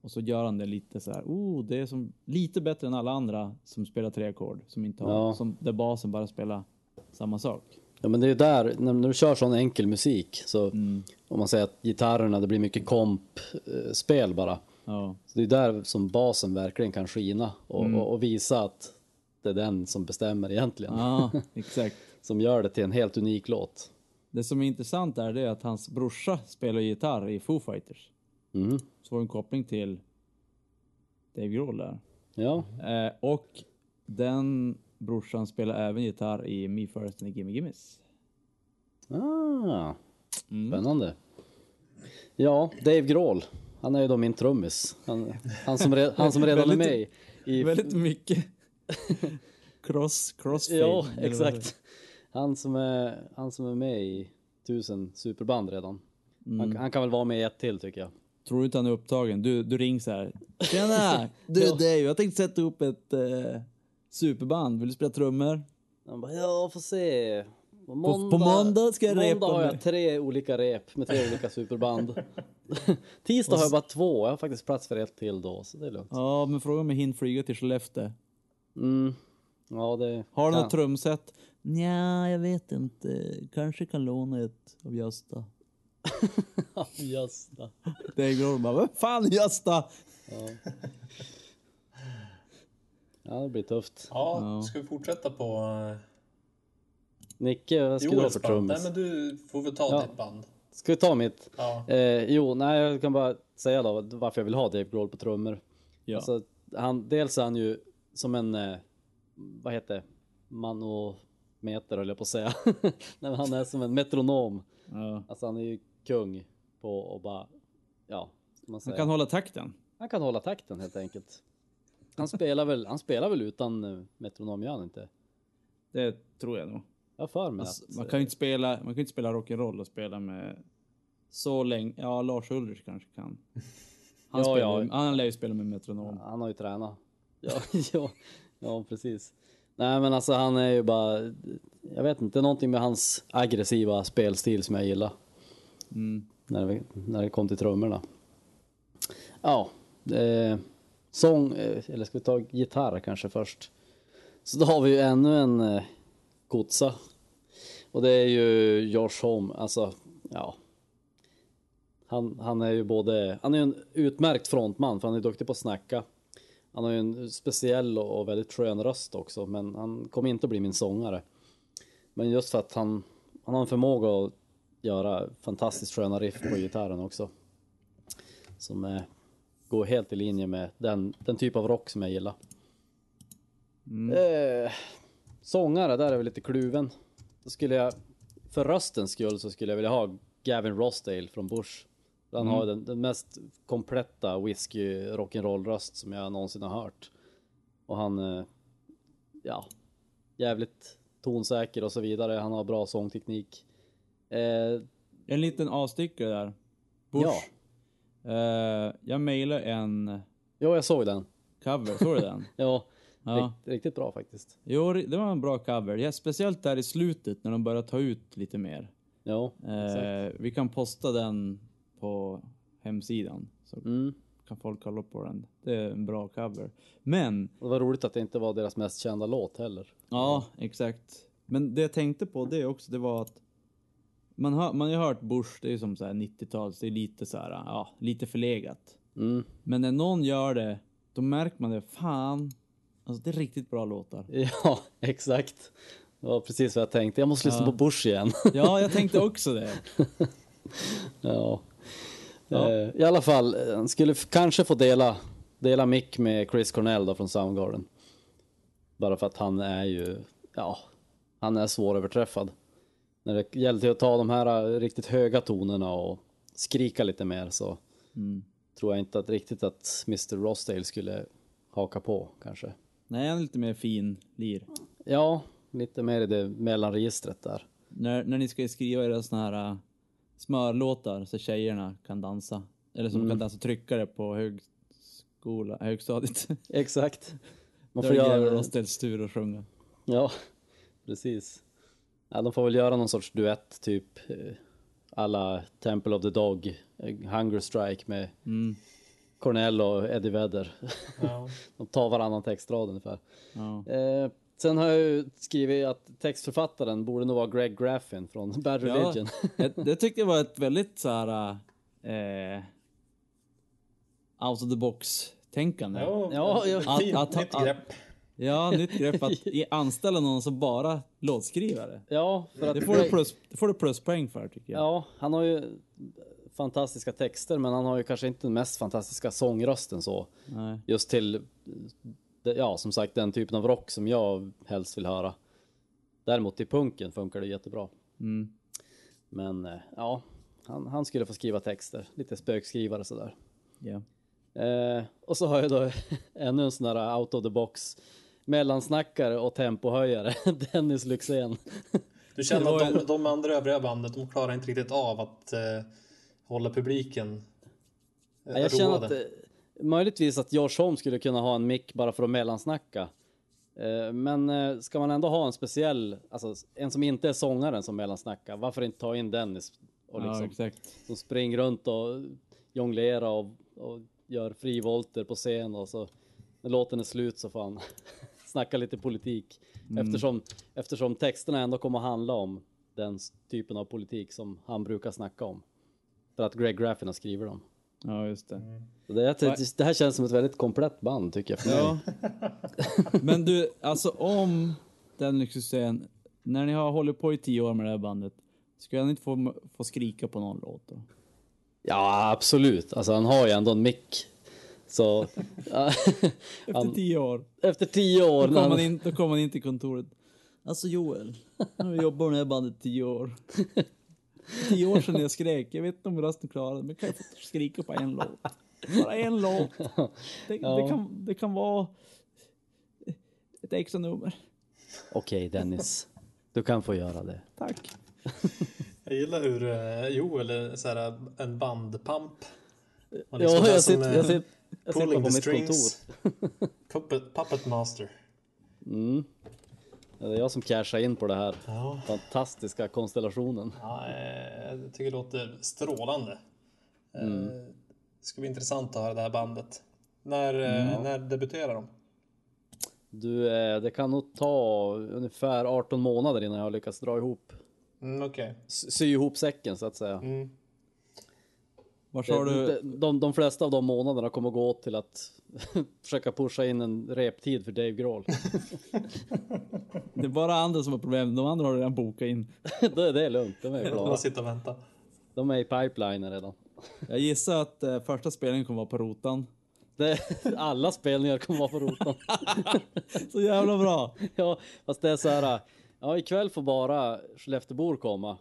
Och så gör han det lite så här, oh, det är som lite bättre än alla andra som spelar tre ackord. Som inte har, Ja. som där basen bara spelar samma sak. ja, men det är ju där, när, när du kör sån enkel musik, så Mm. om man säger att gitarrerna, det blir mycket kompspel bara. Ja, Så det är där som basen verkligen kan skina och, Mm. och, och visa att det är den som bestämmer egentligen. ja [LAUGHS] exakt. Som gör det till en helt unik låt. Det som är intressant är det att hans brorsa spelar gitarr i Foo Fighters. Mm. Så var en koppling till Dave Grohl där. Ja, Eh, och den brorsan spelar även gitarr i Me First and Gimme Gimmes. ah, Mm. spännande. Ja, Dave Grohl. Han är ju då min trummis. Han, han, som, re, han som redan är Väldigt- med i... Väldigt mycket [LAUGHS] cross, crossfade. Ja, exakt. Han som, är, han som är med i tusen superband redan. Mm. Han, han kan väl vara med i ett till tycker jag. Tror du inte han är upptagen? Du, du ring så här. Tjena! [LAUGHS] Du Dave, jag tänkte sätta upp ett eh, superband. Vill du spela trummor? Han bara, ja får se. På måndag, på måndag ska jag måndag repa har jag med- tre olika rep med tre olika [LAUGHS] superband. [LAUGHS] Tisdag har jag bara två, jag har faktiskt plats för ett till då, så det är lugnt. Ja, men fråga om jag hinner flyga till Skellefteå. Mm. Ja, det... Har du något trumset? Nja, jag vet inte. Kanske kan låna ett av Gösta. [LAUGHS] Just det. Dave Grohl bara, vad fan Gösta? Ja, det blir tufft. Ja, Ja. ska vi fortsätta på uh, Nicke, vad skulle du ha för band? Nej trummis? men du får väl ta Ja. ditt band. ska vi ta mitt? Ja. Eh, jo, nej, jag kan bara säga då varför jag vill ha Dave Grohl på trummor. Ja. Alltså, han, dels är han ju som en, eh, vad heter det, manometer höll jag på att säga. [LAUGHS] nej, men han är som en metronom. ja. Alltså han är ju kung på att bara, ja, ska man säga. kan hålla takten. Han kan hålla takten helt enkelt. Han spelar väl, han spelar väl utan eh, metronom, gör han inte? Det tror jag nog. Jag för mig Alltså, att... man kan ju inte spela, man kan inte spela rock'n'roll och spela med så länge. Ja, Lars Ulrich kanske kan. [LAUGHS] Han, Ja, spelar, ja. han lär ju spela med metronom. Han har ju tränat. [LAUGHS] Ja, ja, ja, precis. Nej, men alltså han är ju bara, jag vet inte, det är någonting med hans aggressiva spelstil som jag gillar. Mm. När det, när det kom till trummorna. Ja, eh, sång, eh, eller ska vi ta gitarr kanske först? Så då har vi ju ännu en kotsa. Och det är ju Josh Home, alltså, ja. Han, han är ju både, han är en utmärkt frontman för han är duktig på att snacka. Han har ju en speciell och väldigt skön röst också, men han kommer inte att bli min sångare. Men just för att han, han har en förmåga att göra fantastiskt sköna riff på gitarren också. Som eh, går helt i linje med den, den typ av rock som jag gillar. Eh, sångare, där är jag lite kluven. Då skulle jag, för röstens skull så skulle jag vilja ha Gavin Rossdale från Bush. Han har den, den mest kompletta whisky rock'n'roll röst som jag någonsin har hört. Och han, eh, ja, jävligt tonsäker och så vidare. Han har bra sångteknik. Eh, En liten avstickare där. Bush. ja, Eh, jag mejlade en jo, jag såg den. cover, såg du den? [LAUGHS] Ja, Ja. rikt, riktigt bra faktiskt. Jo, det var en bra cover. Ja, speciellt där i slutet när de börjar ta ut lite mer. Ja, exakt. Eh, vi kan posta den på hemsidan. Så Mm. kan folk kolla på den. Det är en bra cover. Men, det var roligt att det inte var deras mest kända låt heller. ja exakt. Men det jag tänkte på det också, det var att man har, man har hört Bush, det är som så här 90-tals, det är lite så här, ja, lite förlegat. Mm. Men när någon gör det, då märker man det, fan, alltså det är riktigt bra låtar. [LAUGHS] Ja, exakt. Det var precis vad jag tänkte. Jag måste lyssna Ja. på Bush igen. [LAUGHS] Ja, jag tänkte också det. [LAUGHS] ja. Ja. Eh, I alla fall, eh, han skulle f- kanske få dela, dela mick med Chris Cornell då från Soundgarden. Bara för att han är ju, ja, han är svåröverträffad. När det gäller till att ta de här eh, riktigt höga tonerna och skrika lite mer så Mm. tror jag inte att riktigt att Mr. Rossdale skulle haka på kanske. Nej, han är lite mer fin lir. Ja, lite mer i det mellanregistret där. När, när ni ska skriva era såna här äh, smörlåtar så tjejerna kan dansa. Eller som kan dansa tryckare på högskola, högstadiet. [LAUGHS] Exakt. Man får är det Gavin göra, Rossdales tur att sjunga. ja, precis. Ja, de får väl göra någon sorts duett, typ eh, alla Temple of the Dog, eh, Hunger Strike med Mm. Cornell och Eddie Vedder. Ja. [LAUGHS] De tar varannan textrad ungefär. Ja. Eh, sen har jag ju skrivit att textförfattaren borde nog vara Greg Graffin från [LAUGHS] Bad Ja. Religion. det, det tycker jag var ett väldigt så här eh, out of the box tänkande. Ja, Ja, ja. Att- att- nytt att- grepp. Ja, nytt grepp att i- [LAUGHS] anställa någon som bara låtskrivare. ja, för att Det får, du plus, det får du pluspoäng för tycker jag. Ja, han har ju fantastiska texter, men han har ju kanske inte den mest fantastiska sångrösten så. Nej. Just till, ja som sagt den typen av rock som jag helst vill höra. Däremot i punken funkar det jättebra. Mm. Men eh, ja, han, han skulle få skriva texter, lite spökskrivare sådär. Ja. Eh, och så har jag då [LAUGHS] ännu en sån där out of the box mellansnackare och tempohöjare, [LAUGHS] Dennis Lyxzén. Du känner [LAUGHS] att de, de andra övriga bandet, de klarar inte riktigt av att eh, hålla publiken eh, Ja, jag känner att eh, möjligtvis att Josh Holm skulle kunna ha en mick bara för att mellansnacka. Eh, men ska man ändå ha en speciell, alltså en som inte är sångaren som mellansnackar, varför inte ta in Dennis? Och ja, liksom, exakt. som springer runt och jonglerar och, och gör frivolter på scen och så när låten är slut så får han [LAUGHS] snacka lite politik. Eftersom, eftersom texterna ändå kommer att handla om den typen av politik som han brukar snacka om. För att Greg Graffin har skrivit dem. Ja, just det. Så det, det, det här känns som ett väldigt komplett band tycker jag. För. Ja. [LAUGHS] Men du, alltså om den Lyxzén, när ni har hållit på i tio år med det här bandet, Skulle han inte få, få skrika på någon låt då? Ja, absolut. Alltså han har ju ändå en mick. Så... [LAUGHS] Efter han, tio år. efter tio år. Då kommer han- man in, då kommer man in till kontoret. Alltså Joel, nu har vi jobbat med det här bandet tio år. [LAUGHS] Tio år sedan jag skrek. Jag vet inte om rösten klarar det, men kan jag få skrika på en låt? Bara en låt. Det, Ja. det, kan, det kan vara ett extra nummer. Okej Dennis, du kan få göra det. Tack. Jag gillar hur eh, Joel är så här, en bandpamp. Ja, liksom den jag sitter, jag sitter, jag sitter på mitt kontor. strings. Puppet, puppet master. Mm. Det är jag som cashar in på det här Ja. fantastiska konstellationen. Ja, eh, jag tycker det låter strålande. Eh, Mm. Det ska bli intressant att höra det här bandet. När, eh, när debuterar de? Du, det kan nog ta ungefär 18 månader innan jag har lyckats dra ihop, Mm, Okej. sy sy ihop säcken så att säga. Mm. Var sa Det, du? de, de, de flesta av de månaderna kommer gå åt till att [LAUGHS] försöka pusha in en reptid för Dave Grohl. Det är bara andra som har problem. De andra har redan bokat in. [LAUGHS] det, det är lugnt, de är klara. sitta och vänta. De är i pipeline redan. Jag gissar att eh, första spelningen kommer vara på Rotan. Det, [LAUGHS] alla spelningar kommer vara på rotan. Så jävla bra! Ja, fast det är så här. Ja, ikväll får bara Skelleftebor komma.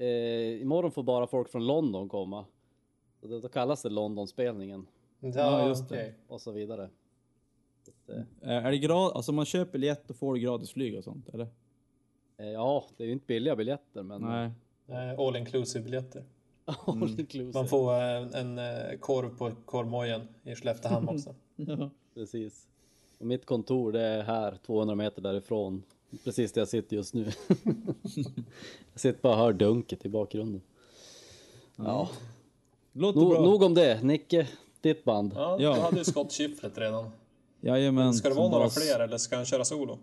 Eh, imorgon får bara folk från London komma. Så Då, då kallas det Londonspelningen Ja, Ja, just det. och så vidare. Så att, eh, Eh, Är det grad, alltså man köper biljett då får gratis flyg och sånt eller? eh, ja, det är ju inte billiga biljetter men Nej. All inclusive biljetter. [LAUGHS] all inclusive. Man får en korv på korvmojen i Skelleftehamn också. [LAUGHS] Precis. Och mitt kontor det är här 200 meter därifrån. Precis där jag sitter just nu. [LAUGHS] jag sitter bara och hör dunket i bakgrunden. Ja, Låter nog, bra. nog om det. Nicke, ditt band. Ja, Ja. du hade ju skottkyfflet redan. Jajamän. Ska det vara några bas. fler eller ska han köra solo?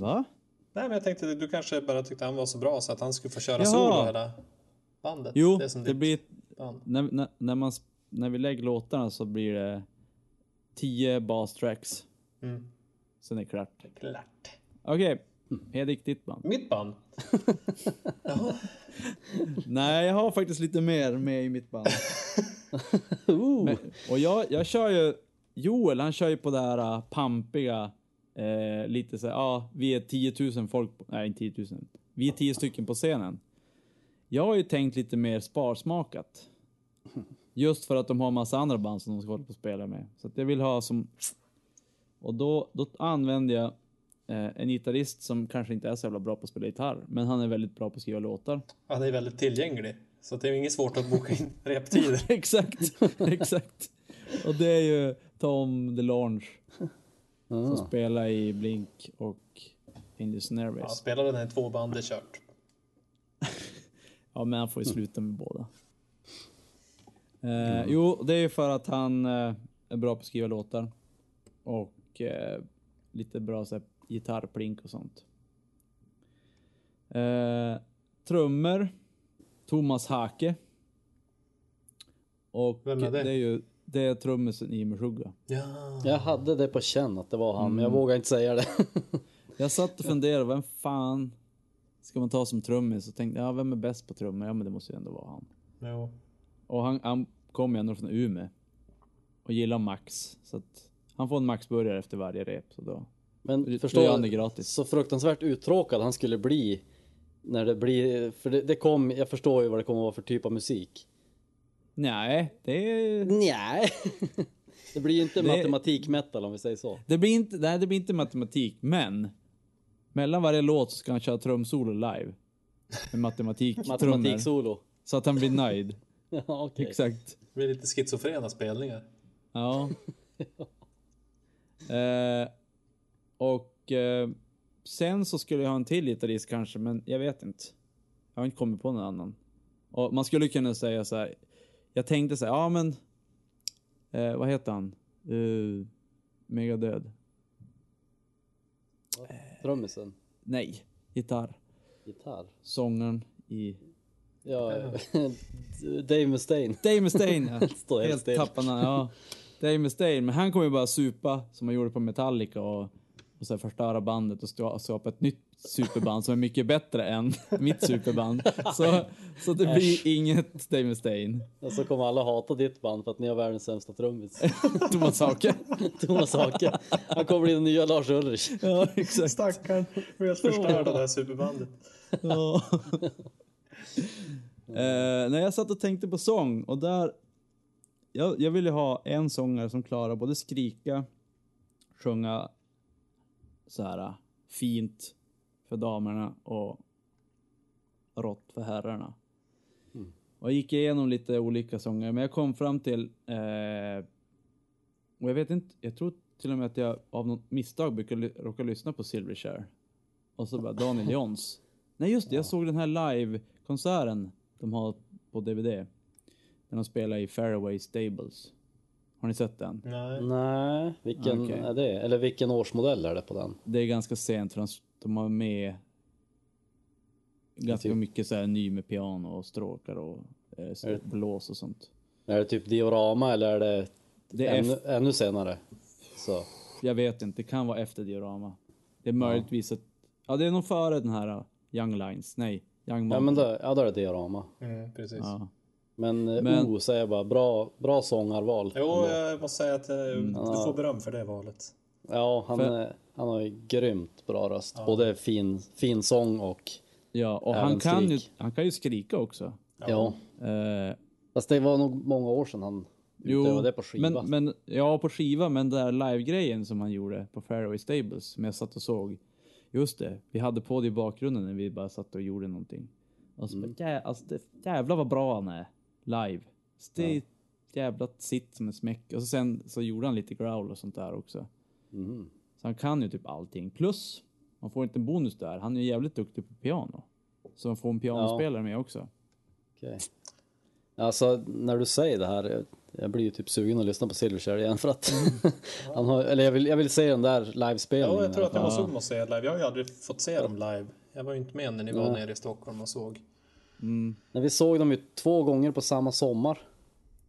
Va? Nej, men jag tänkte du kanske bara tyckte han var så bra så att han skulle få köra Jaha. solo hela bandet. Jo, det det blir... När, när, när, man, när vi lägger låtarna så blir det 10 bass tracks. Mm. Sen är det klart. Klart. Okej, Hedik, ditt band. Mitt band? [LAUGHS] Jaha. Nej, jag har faktiskt lite mer med i mitt band. [LAUGHS] Ooh. Men, och jag, jag kör ju... Joel, han kör ju på det här uh, pampiga, eh, lite så ja, vi är 10 000 folk, på, nej inte 10 000. Vi är 10 stycken på scenen. Jag har ju tänkt lite mer sparsmakat. Just för att de har massa andra band som de ska hålla på och spela med. Så att jag vill ha som... Och då, då använder jag en gitarrist som kanske inte är så jävla bra på att spela gitarr, men han är väldigt bra på att skriva låtar. Han är väldigt tillgänglig. Så det är inget svårt att boka in [LAUGHS] reptider. [LAUGHS] exakt, [LAUGHS] exakt. Och det är ju Tom DeLonge som Ah. spelar i Blink och Indies Ja, Nervous. spelar den här i två band är kört. Ja, men han får ju sluta med båda. Eh, jo, det är ju för att han eh, är bra på att skriva låtar. Och eh, lite bra så här, gitarrplink och sånt. Eh, trummor. Thomas Hake. Och Vem är det? är ju det är trummisen i Meshuggah. Ja. Jag hade det på känn att det var han, Mm. men jag vågar inte säga det. [LAUGHS] Jag satt och funderade, vem fan ska man ta som trummis? Och tänkte, ja vem är bäst på trummor? Ja men det måste ju ändå vara han. Jo. Och han, han kom ju ändå från Umeå. Och gillar Max. Så att han får en Max-burgare efter varje rep. Så då, Men då gör förstå, han det gratis. så fruktansvärt uttråkad han skulle bli när det blir, för det, det kom, jag förstår ju vad det kommer att vara för typ av musik. Nej, det är... Nej. [LAUGHS] det blir ju inte Det- matematik metal om vi säger så. Det blir inte, nej, det blir inte matematik, men mellan varje låt så ska han köra trumsolo live. Med matematik [LAUGHS] Matematiksolo. Så att han blir nöjd. [LAUGHS] Ja, okej. Exakt. Det blir lite schizofrena spelningar. Ja. eh, och eh, sen så skulle jag ha en till gitarrist kanske, men jag vet inte. Jag har inte kommit på någon annan. Och man skulle kunna säga så här. Jag tänkte så här, ja men. Eh, vad heter han? Uh, Megadöd. Trummisen. Nej, gitarr. Gitarr. Sångaren i... Ja, [LAUGHS] Dave Mustaine. Dave Mustaine. ja. [LAUGHS] Står helt Helt tappad ja. Dave Mustaine, men han kommer ju bara supa som han gjorde på Metallica och, och så här förstöra bandet och skapa ett nytt superband som är mycket bättre än [LAUGHS] mitt superband. Så, så det blir inget Dave Mustaine. Och så kommer alla hata ditt band för att ni har världens sämsta trummis. [LAUGHS] Thomas Hake. [LAUGHS] Thomas Hake. Han kommer bli den nya Lars Ulrich. Ja, exakt. Stackarn. Helt förstörd av det här superbandet. Ja. eh, när jag satt och tänkte på sång och där... Jag, jag ville ha en sångare som klarar både skrika, sjunga så här fint för damerna och rått för herrarna. Och jag gick igenom lite olika sånger, men jag kom fram till... Eh, och jag vet inte, jag tror till och med att jag av något misstag brukar råka lyssna på Silverchair. Och så bara Daniel Johns. [LAUGHS] Nej just det, jag såg den här live-konserten de har på DVD. När de spelar i Fairway Stables. Har ni sett den? Nej. Nej, vilken Okej. är det? Eller vilken årsmodell är det på den? Det är ganska sent för de, de har med ganska Typ- mycket så här ny med piano och stråkar och eh, så- Är det- blås och sånt. Är det typ diorama eller är det, Det är ännu, ännu senare? Så. Jag vet inte, det kan vara efter diorama. Det är möjligtvis att... Ja, det är nog före den här uh, Young Lines. Nej, Young Ja Mountain. men då, ja, då är det diorama. Mm, precis. Ja. Men, men... Men- O säger jag bara, bra, bra sångarval. Jo, jag måste säga att eh, Mm. du får beröm för det valet. Ja, han, För- är- han har ju grymt bra röst. Både fin, fin sång och... ja, och han kan, ju, han kan ju skrika också. Ja. Eh, Fast det var nog många år sedan han utövade det på skiva. Men, men, ja, på skiva, men den där live-grejen som han gjorde på Fairway Stables, som jag satt och såg. Just det, vi hade på det i bakgrunden när vi bara satt och gjorde någonting. Och så Mm. bara, jä, alltså, det, jävlar vad bra han är live. Så det är jävla sitt som en smäck. Och så sen så gjorde han lite growl och sånt där också. Mhm. Så han kan ju typ allting. Plus, man får inte en bonus där. Han är ju jävligt duktig på piano. Så man får en pianospelare med också. Okej. Alltså när du säger det här, jag- blir ju typ sugen att lyssna på Silverchair igen för att [LAUGHS] han har, eller jag vill, jag vill se den där livespelningen. Ja, jag tror att jag fall. måste, måste se det live. Jag har ju aldrig fått se dem live. Jag var ju inte med när ni var nere i Stockholm och såg. När vi såg dem ju två gånger på samma sommar.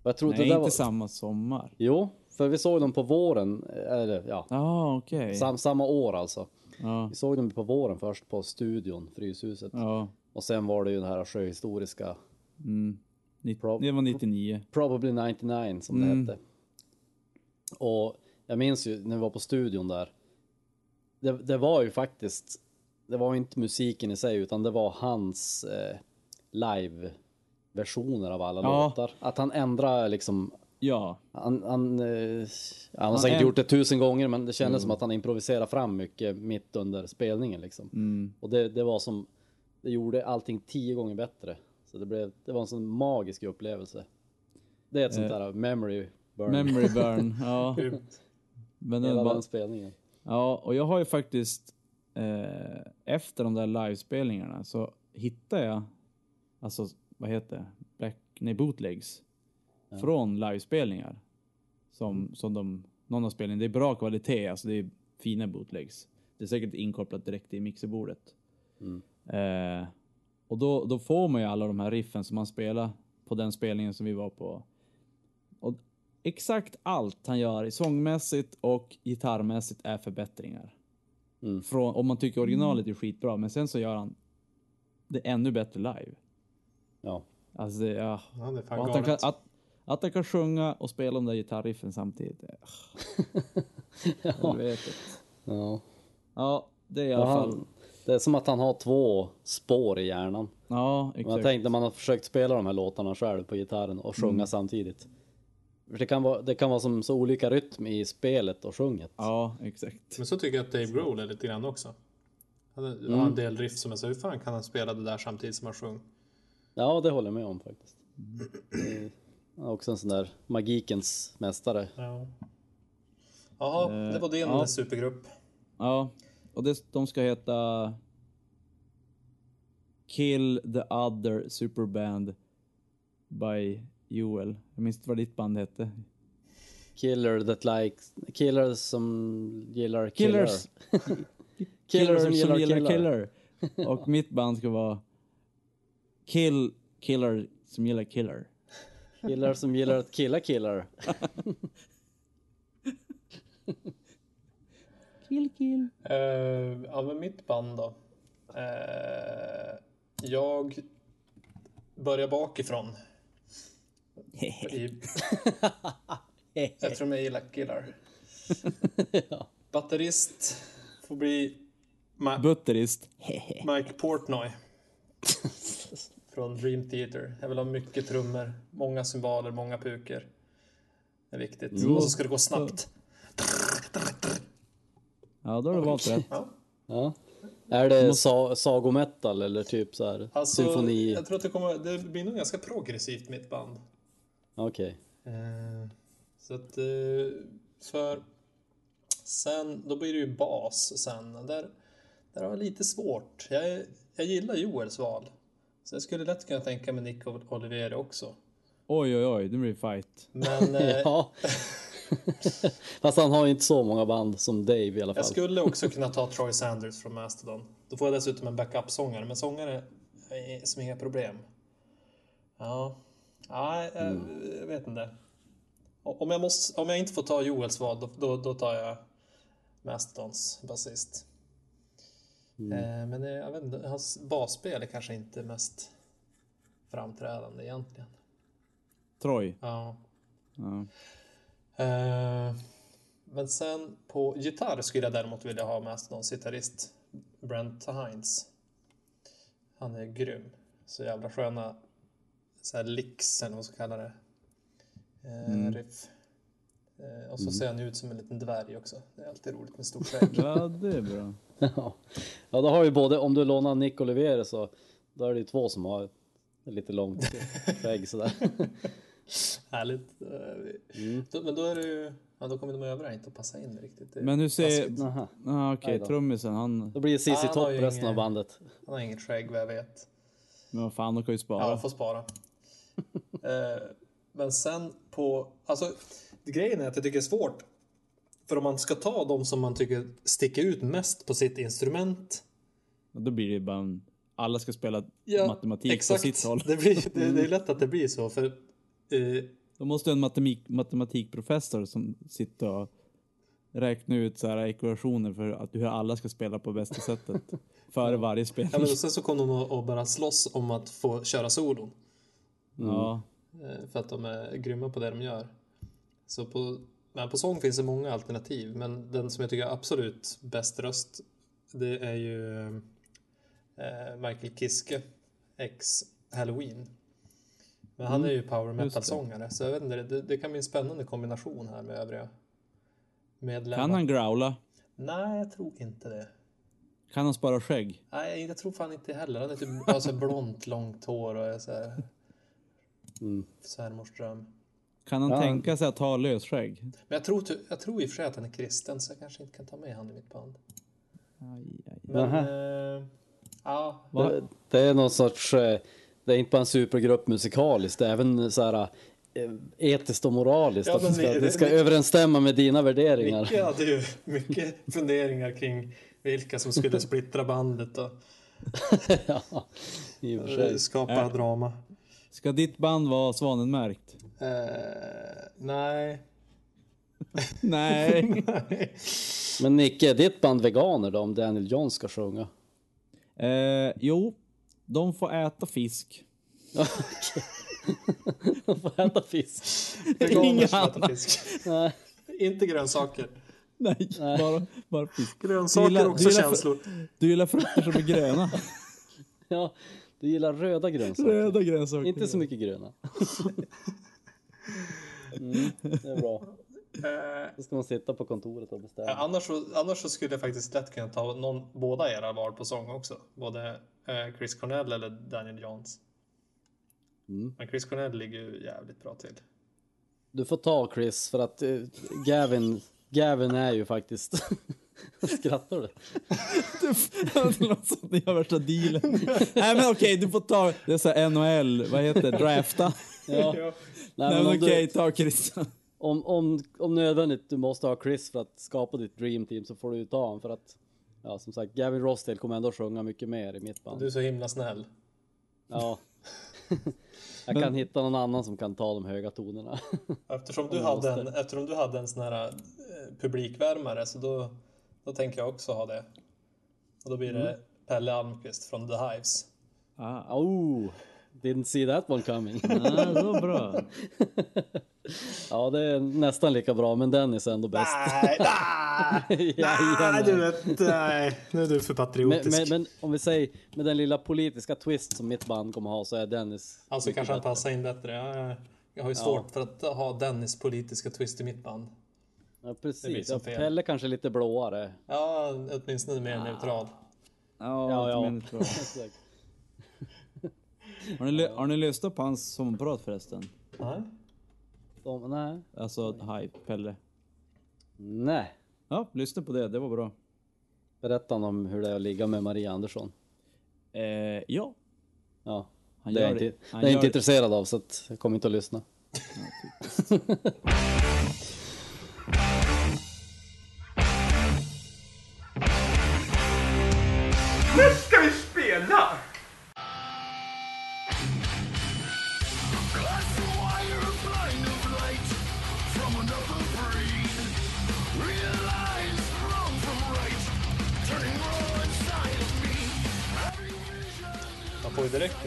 Och jag Nej, det inte där var... samma sommar. Jo, för vi såg dem på våren, eller ja, ah, okej. sam, samma år alltså. Ja, Vi såg dem på våren först på studion, Fryshuset. ja. Och sen var det ju den här sjöhistoriska, Mm. Prob- det var 99. Probably 99 som Mm. det hette. Och jag minns ju när vi var på studion där. Det, det var ju faktiskt, det var inte musiken i sig utan det var hans eh, live-versioner av alla Ja. låtar. Att han ändrade liksom, Ja, han, han, eh, han har Han säkert änd- gjort det tusen gånger men det kändes som att han improviserade fram mycket mitt under spelningen liksom. mm. Och det, det var som, det gjorde allting tio gånger bättre. Så det, blev, det var en sån magisk upplevelse. Det är ett sånt Eh, där memory burn. memory [LAUGHS] burn. Ja, men Hela var, den spelningen. ja, och jag har ju faktiskt eh, efter de där livespelningarna så hittade jag, alltså vad heter det, Black, nej, bootlegs från livespelningar. Som, som de, någon av spelningarna, det är bra kvalitet, alltså det är fina bootlegs. Det är säkert inkopplat direkt i mixerbordet. Mm. Eh, och då, då får man ju alla de här riffen som man spelar på den spelningen som vi var på. Och exakt allt han gör sångmässigt och gitarrmässigt är förbättringar. Mm. Från, om man tycker originalet är skitbra, men sen så gör han det ännu bättre live. Ja. Alltså, det- ja. Ja, det är fan att, han kan, att, att han kan sjunga och spela de där gitarriffen samtidigt. det- [LAUGHS] Helvetet. ja. Ja, det är i Ja, alla fall. han, det är som att han har två spår i hjärnan. Ja, Och jag exakt. tänkte när man har försökt spela de här låtarna själv på gitarren och sjunga Mm. samtidigt. För det kan, vara, det kan vara som så olika rytm i spelet och sjunget. Ja, exakt. Men så tycker jag att Dave Grohl är lite grann också. Han har Mm. en del riff som jag säger, hur fan kan han spela det där samtidigt som han sjunger? Ja, det håller jag med om faktiskt. Han är också en sån där magikens mästare. Ja. Jaha, det var din Eh, ja. supergrupp. Ja, och det, de ska heta Kill the other superband by Joel. Jag minns inte vad ditt band hette. Killer that likes... Killer som gillar killer. Killers. [LAUGHS] Killer som gillar killer. killer. Och mitt band ska vara Kill Killer som gillar killer. Killar som gillar att killa killar. Kill kill. Uh, ja, men mitt band då. Eh, jag börjar bakifrån. [LAUGHS] I, eftersom jag gillar killar. ja. Batterist får bli Ma- Butterist. Mike Portnoy. [LAUGHS] Från Dream Theater. Jag vill ha mycket trummor, många cymbaler, många puker. Det är viktigt. Och så ska det gå snabbt. Ja, då har du valt rätt. Ja. ja. Är det sa sagometal eller typ så här Alltså, symfoni? jag tror att det kommer, det blir nog ganska progressivt mitt band. Okej. Eh, så att, eh, för sen, då blir det ju bas sen. Där, där har jag lite svårt. Jag, jag gillar Joels val. Så jag skulle lätt kunna tänka mig Nick Olivieri också. Oj, oj, oj, det blir fight. Men [LAUGHS] eh, Ja. [LAUGHS] Fast han har ju inte så många band som Dave i alla fall. jag skulle också kunna ta Troy Sanders från Mastodon. Då får jag dessutom en backup-sångare, men sångare är som inga problem. Ja, ja jag, jag vet inte. Om jag, måste, om jag inte får ta Joels val, då, då, då tar jag Mastodons basist. Eh, men det, jag vet inte, hans basspel är kanske inte mest framträdande egentligen. Troy. Ja. Ja. Eh, men sen på gitarr skulle jag däremot vilja ha Mastodons gitarrist Brent Hines. Han är grym. Så jävla sköna så här licks eller vad man ska kalla det. Eh, Riff. Eh, och så ser han ut som en liten dvärg också. Det är alltid roligt med stort skägg. ja, det är bra. Ja. ja, då har ju både, om du lånar Nick Olivier så då är det ju två som har lite långt skägg sådär. [LAUGHS] Härligt. Eh, då, men då är det ju, ja, då kommer de övriga inte att passa in riktigt. Men hur ser... Aha. Ah, Okej, då. trummisen, han... Då blir det CC han Topp resten ingen- av bandet. Han har inget skägg vad jag vet. Men vad fan, de kan ju spara. Ja, jag får spara. [LAUGHS] eh, men sen på... Alltså, grejen är att jag tycker det är svårt. För om man ska ta de som man tycker sticker ut mest på sitt instrument. Och Då blir det bara... en- Alla ska spela matematik exakt. på sitt håll. Det, blir, [LAUGHS] det, det är lätt att det blir så. För eh, Då måste en matematik, matematikprofessor som sitter och räknar ut så här ekvationer för att hur alla ska spela på bästa sättet. [LAUGHS] Före varje spel. ja, men sen så kommer de att- att bara slåss om att få köra solon. Ja. Eh, För att de är grymma på det de gör. Så på, men på sång finns det många alternativ. Men den som jag tycker är absolut bäst röst. Det är ju eh, Michael Kiske. Ex Halloween. Men han är ju power metal-sångare. Så jag vet inte, det, det kan bli en spännande kombination här med övriga medlemmar. Kan han growla? Nej, jag tror inte det. Kan han spara skägg? Nej, jag tror fan inte heller. Han är typ har så här blont, långt hår och är så här Mm. svärmors dröm. Kan han Ja. tänka sig att ha lösskägg? Men jag tror, jag tror i och för sig att han är kristen så jag kanske inte kan ta med han i mitt band. Aj, aj. Men... Eh, ja. Det, det är någon sorts, eh, det är inte bara en supergrupp musikaliskt, det är även så här eh, etiskt och moraliskt. Ja, att det ska, det- det ska det- överensstämma med dina värderingar. Micke hade ju mycket funderingar kring vilka som skulle splittra bandet och [LAUGHS] ja, i och för eh, sig. skapa Äh. drama. Ska ditt band vara svanenmärkt? Eh, nej. [LAUGHS] [LAUGHS] Nej. Men Nicke, är ditt band veganer då om Daniel John ska sjunga? eh, jo, de får äta fisk. [LAUGHS] De får äta fisk. Äter annat. fisk. Nej. Inte grönsaker. Nej, Bara, bara fisk. Grönsaker gillar- också du gillar- känslor. Du gillar frukter som är gröna. Ja, du gillar röda grönsaker. Röda grönsaker. Inte så mycket gröna. Mm, det är bra. Eh, Då ska man sitta på kontoret och Ja, bestämma. annars, så, annars så skulle jag faktiskt lätt kunna ta någon, båda era val på sång också. Både eh, Chris Cornell eller Daniel Johns. Mm. Men Chris Cornell ligger ju jävligt bra till. Du får ta Chris för att eh, Gavin, Gavin är ju faktiskt... [LAUGHS] Skrattar du? [LAUGHS] Det låter som att ni har värsta dealen. Nej men okej, du får ta, det är så här NHL, vad heter det, drafta. Ja. Nej, Nej men men om, okej, du, ta Christian. [LAUGHS] om, om, om nödvändigt du måste ha Chris för att skapa ditt dream team så får du ju ta honom för att Ja som sagt, Gavin Rossdale kommer ändå sjunga mycket mer i mitt band. Du är så himla snäll. Ja. [LAUGHS] [LAUGHS] Jag kan hitta någon annan som kan ta de höga tonerna. Eftersom du, hade en, eftersom du hade en sån här eh, publikvärmare så då, då tänker jag också ha det. Och då blir det Mm. Pelle Almqvist från The Hives. Ah, Oh, didn't see that one coming. ah, det var bra. [LAUGHS] ja, det är nästan lika bra, men Dennis är ändå bäst. Nej, nej, [LAUGHS] nej, du vet, nej. Nu är du för Men, patriotisk. men, men om vi säger med den lilla politiska twist som mitt band kommer ha så är Dennis alltså kanske han passar in bättre. Jag, jag har ju svårt för att ha Dennis politiska twist i mitt band. Ja, precis. Ja. Pelle kanske lite blåare. Ja, åtminstone mer neutral. Ja, Ja, ja. [LAUGHS] men det tror jag. Exakt. Har ni, har ni lyssnat på hans sommarprat förresten? Nej. De, nej. Alltså, Hype, Pelle. Nej. Ja, lyssna på det, det var bra. Berätta om hur det är att ligga med Maria Andersson. Eh, ja. Ja. Han det är inte, det. Han det är jag inte intresserad av så att jag kommer inte att lyssna. Nu [LAUGHS]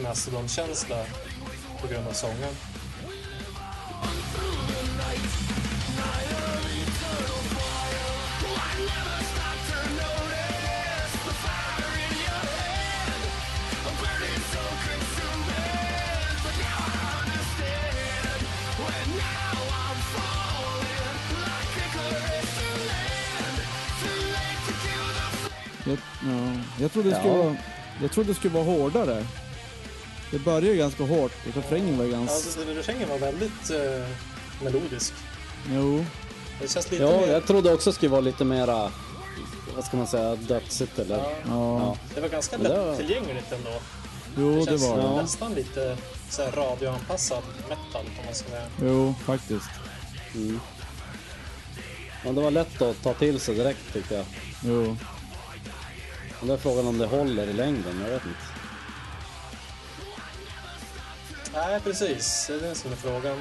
Mastodon-känsla på grund av sången. Jag, ja, jag trodde det skulle Ja. vara... Jag trodde det skulle vara hårdare. Det började ju ganska hårt och refrängen var ganska... Alltså, refrängen var väldigt eh, melodisk. Jo. Det känns lite Ja, mer... jag trodde också skulle vara lite mera, vad ska man säga, dödsigt eller? Ja, Ja. det var ganska det lättillgängligt ändå. Jo, det känns var det. Nästan lite så här radioanpassad metal om man ska säga. Jo, faktiskt. Men det var lätt att ta till sig direkt tyckte jag. Jo. Men det är frågan om det håller i längden, jag vet inte. Nej, precis. Det är det som är frågan.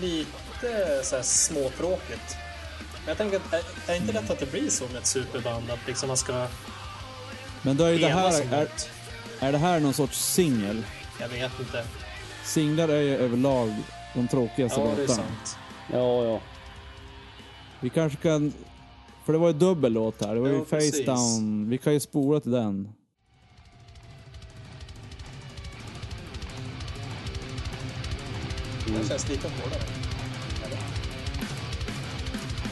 Lite så här småtråkigt. Men jag tänker att är, är inte lätt att det blir så med ett superband? Att liksom man ska Men då är ju det här... Är, är det här någon sorts singel? Jag vet inte. Singlar är ju överlag de tråkigaste Ja, det är låtarna. sant. Ja, ja. Vi kanske kan... För det var ju dubbel låt här. Det var Ja, ju Face precis. Down. Vi kan ju spola till den. Det känns lite hårdare. Eller?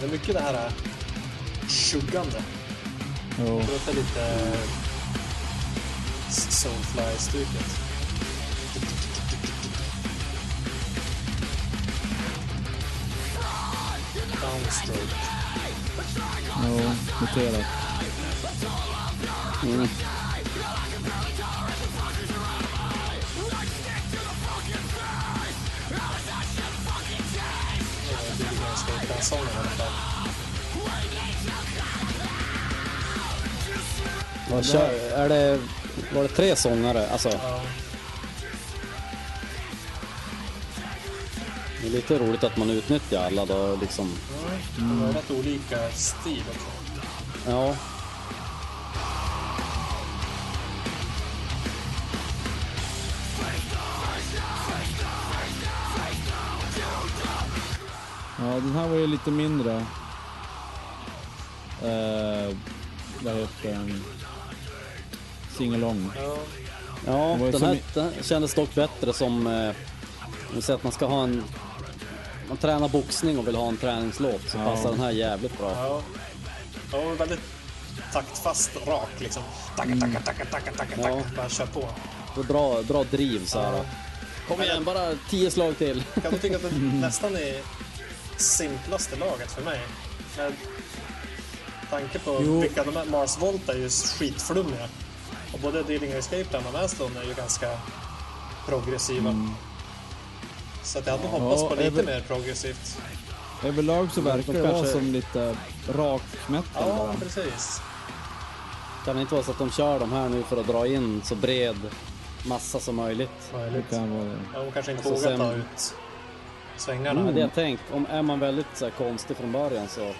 Det är mycket det här äh, tjuggande. Jo. Det låter lite äh, Soulfly-stuket. Downstroke. Jo, noterat. Mm. Sången i alla fall. Vad kör, är det, var det tre sångare? Alltså, Ja, det är lite roligt att man utnyttjar alla då liksom. de har rätt olika stil också. Ja. Ja, den här var ju lite mindre. Eh, vad heter den? Singalong. Ja, den som här den kändes dock bättre som, eh, vi säger att man ska ha en, man tränar boxning och vill ha en träningslåt så Ja. passar den här jävligt bra. ja. Ja, väldigt taktfast, rak liksom. Tacka, tacka, tacka, tacka, tacka, Ja. tacka. Bara kör på. Det är bra, bra driv så här. Ja. Kom igen, bara tio slag till. Kan du tycka att det [LAUGHS] nästan är simplaste laget för mig? Med tanke på Jo. vilka de är. Mars Volta är ju skitflummiga. Och både Dillinger Escape Plan och Mastodon är ju ganska progressiva. Så att jag hade hoppats Ja, på lite även- mer progressivt. Överlag så verkar de det vara som lite rak metal Ja, bara. precis. Kan det inte vara så att de kör de här nu för att dra in så bred massa som möjligt? Det Möjligt. kan vara det. Ja, de kanske inte vågar ta ut svängarna. Det är det jag tänkt. Om är man väldigt så här, konstig från början så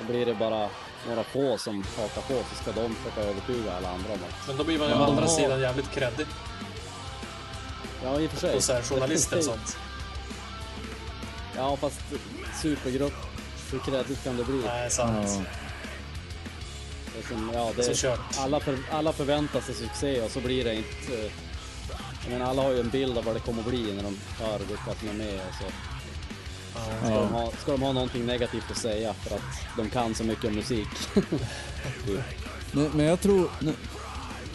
då blir det bara några få som hakar på så ska de försöka övertyga alla andra om att... Men då blir man ju å andra Ja. sidan jävligt kreddig. Ja, i och för sig. Och så här journalister och sånt. Ja, fast supergrupp, hur kreddigt kan det bli? Nej, sant. Ja. Det är som, ja, det Så kört. alla, för, alla förväntar sig succé och så blir det inte... Jag menar, alla har ju en bild av vad det kommer att bli när de hör vilka som är med och så. Ska, de ha, ska de ha någonting negativt att säga för att de kan så mycket om musik? [LAUGHS] Men, men jag tror,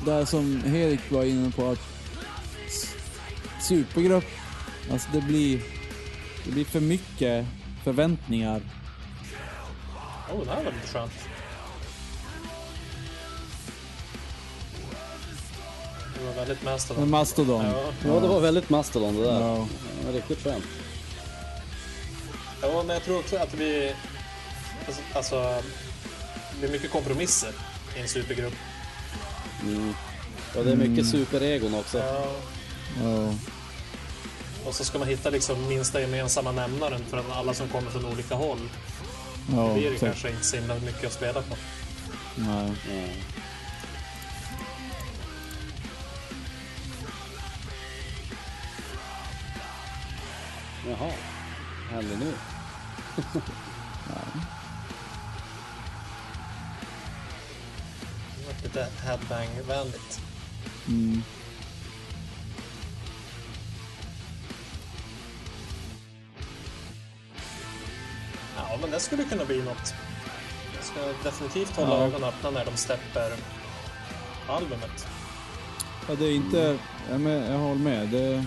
det här som Erik var inne på att supergrupp, alltså det blir, det blir för mycket förväntningar. Oh, det här var lite skönt. Det var väldigt Mastodon. Mastodon. Ja. Ja, det var väldigt Mastodon det där. Ja. Det var riktigt skönt. ja, men jag tror också att blir... Alltså, alltså, det blir mycket kompromisser i en supergrupp. Och det är mycket superegon också. Ja, Ja. och så ska man hitta liksom minsta gemensamma nämnaren för alla som kommer från olika håll. Ja, Det blir det kanske inte så himla mycket att spela på. Nej. Ja. Jaha, händer nu? Det var lite headbang-vänligt. Mm. Ja, men det skulle kunna bli något. Jag ska definitivt hålla Ja. ögonen öppna när de släpper albumet. Ja, det är inte... Jag, med, jag håller med. Det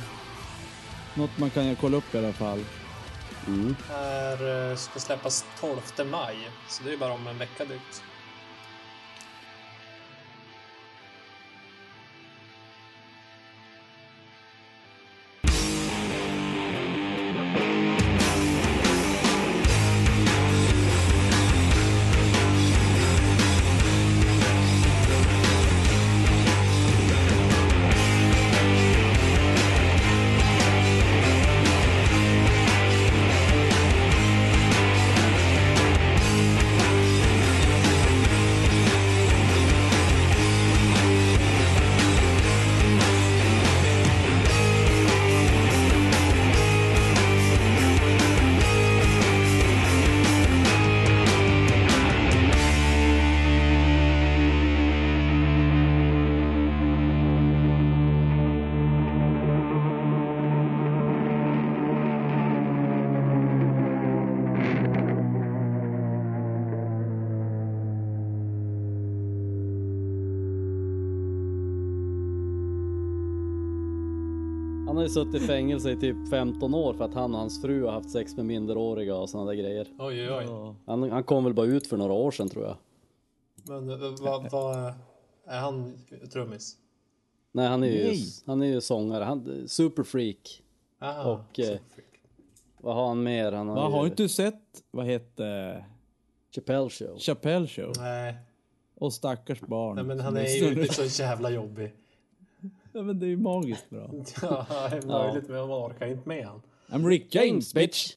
något man kan kolla upp i alla fall. Här eh, ska släppas 12 maj, så det är bara om en vecka drygt. Ju suttit i fängelse i typ 15 år för att han och hans fru har haft sex med minderåriga och sådana där grejer. Oj, oj, oj. Han, han kom väl bara ut för några år sedan tror jag. Men eh, vad vad- är han trummis? Nej, han är ju, Nej. han är ju sångare. Han, superfreak. Aha, Och, eh, superfreak. Vad har han mer? Han har Va, ju har inte du sett, vad heter Chappelle Show. Chappelle Show? Nej, Och stackars barn. nej, men han är ju inte så jävla jobbig. Ja, men det är ju magiskt bra. [LAUGHS] Ja, det är möjligt, men man orkar inte med han. I'm Rick James bitch!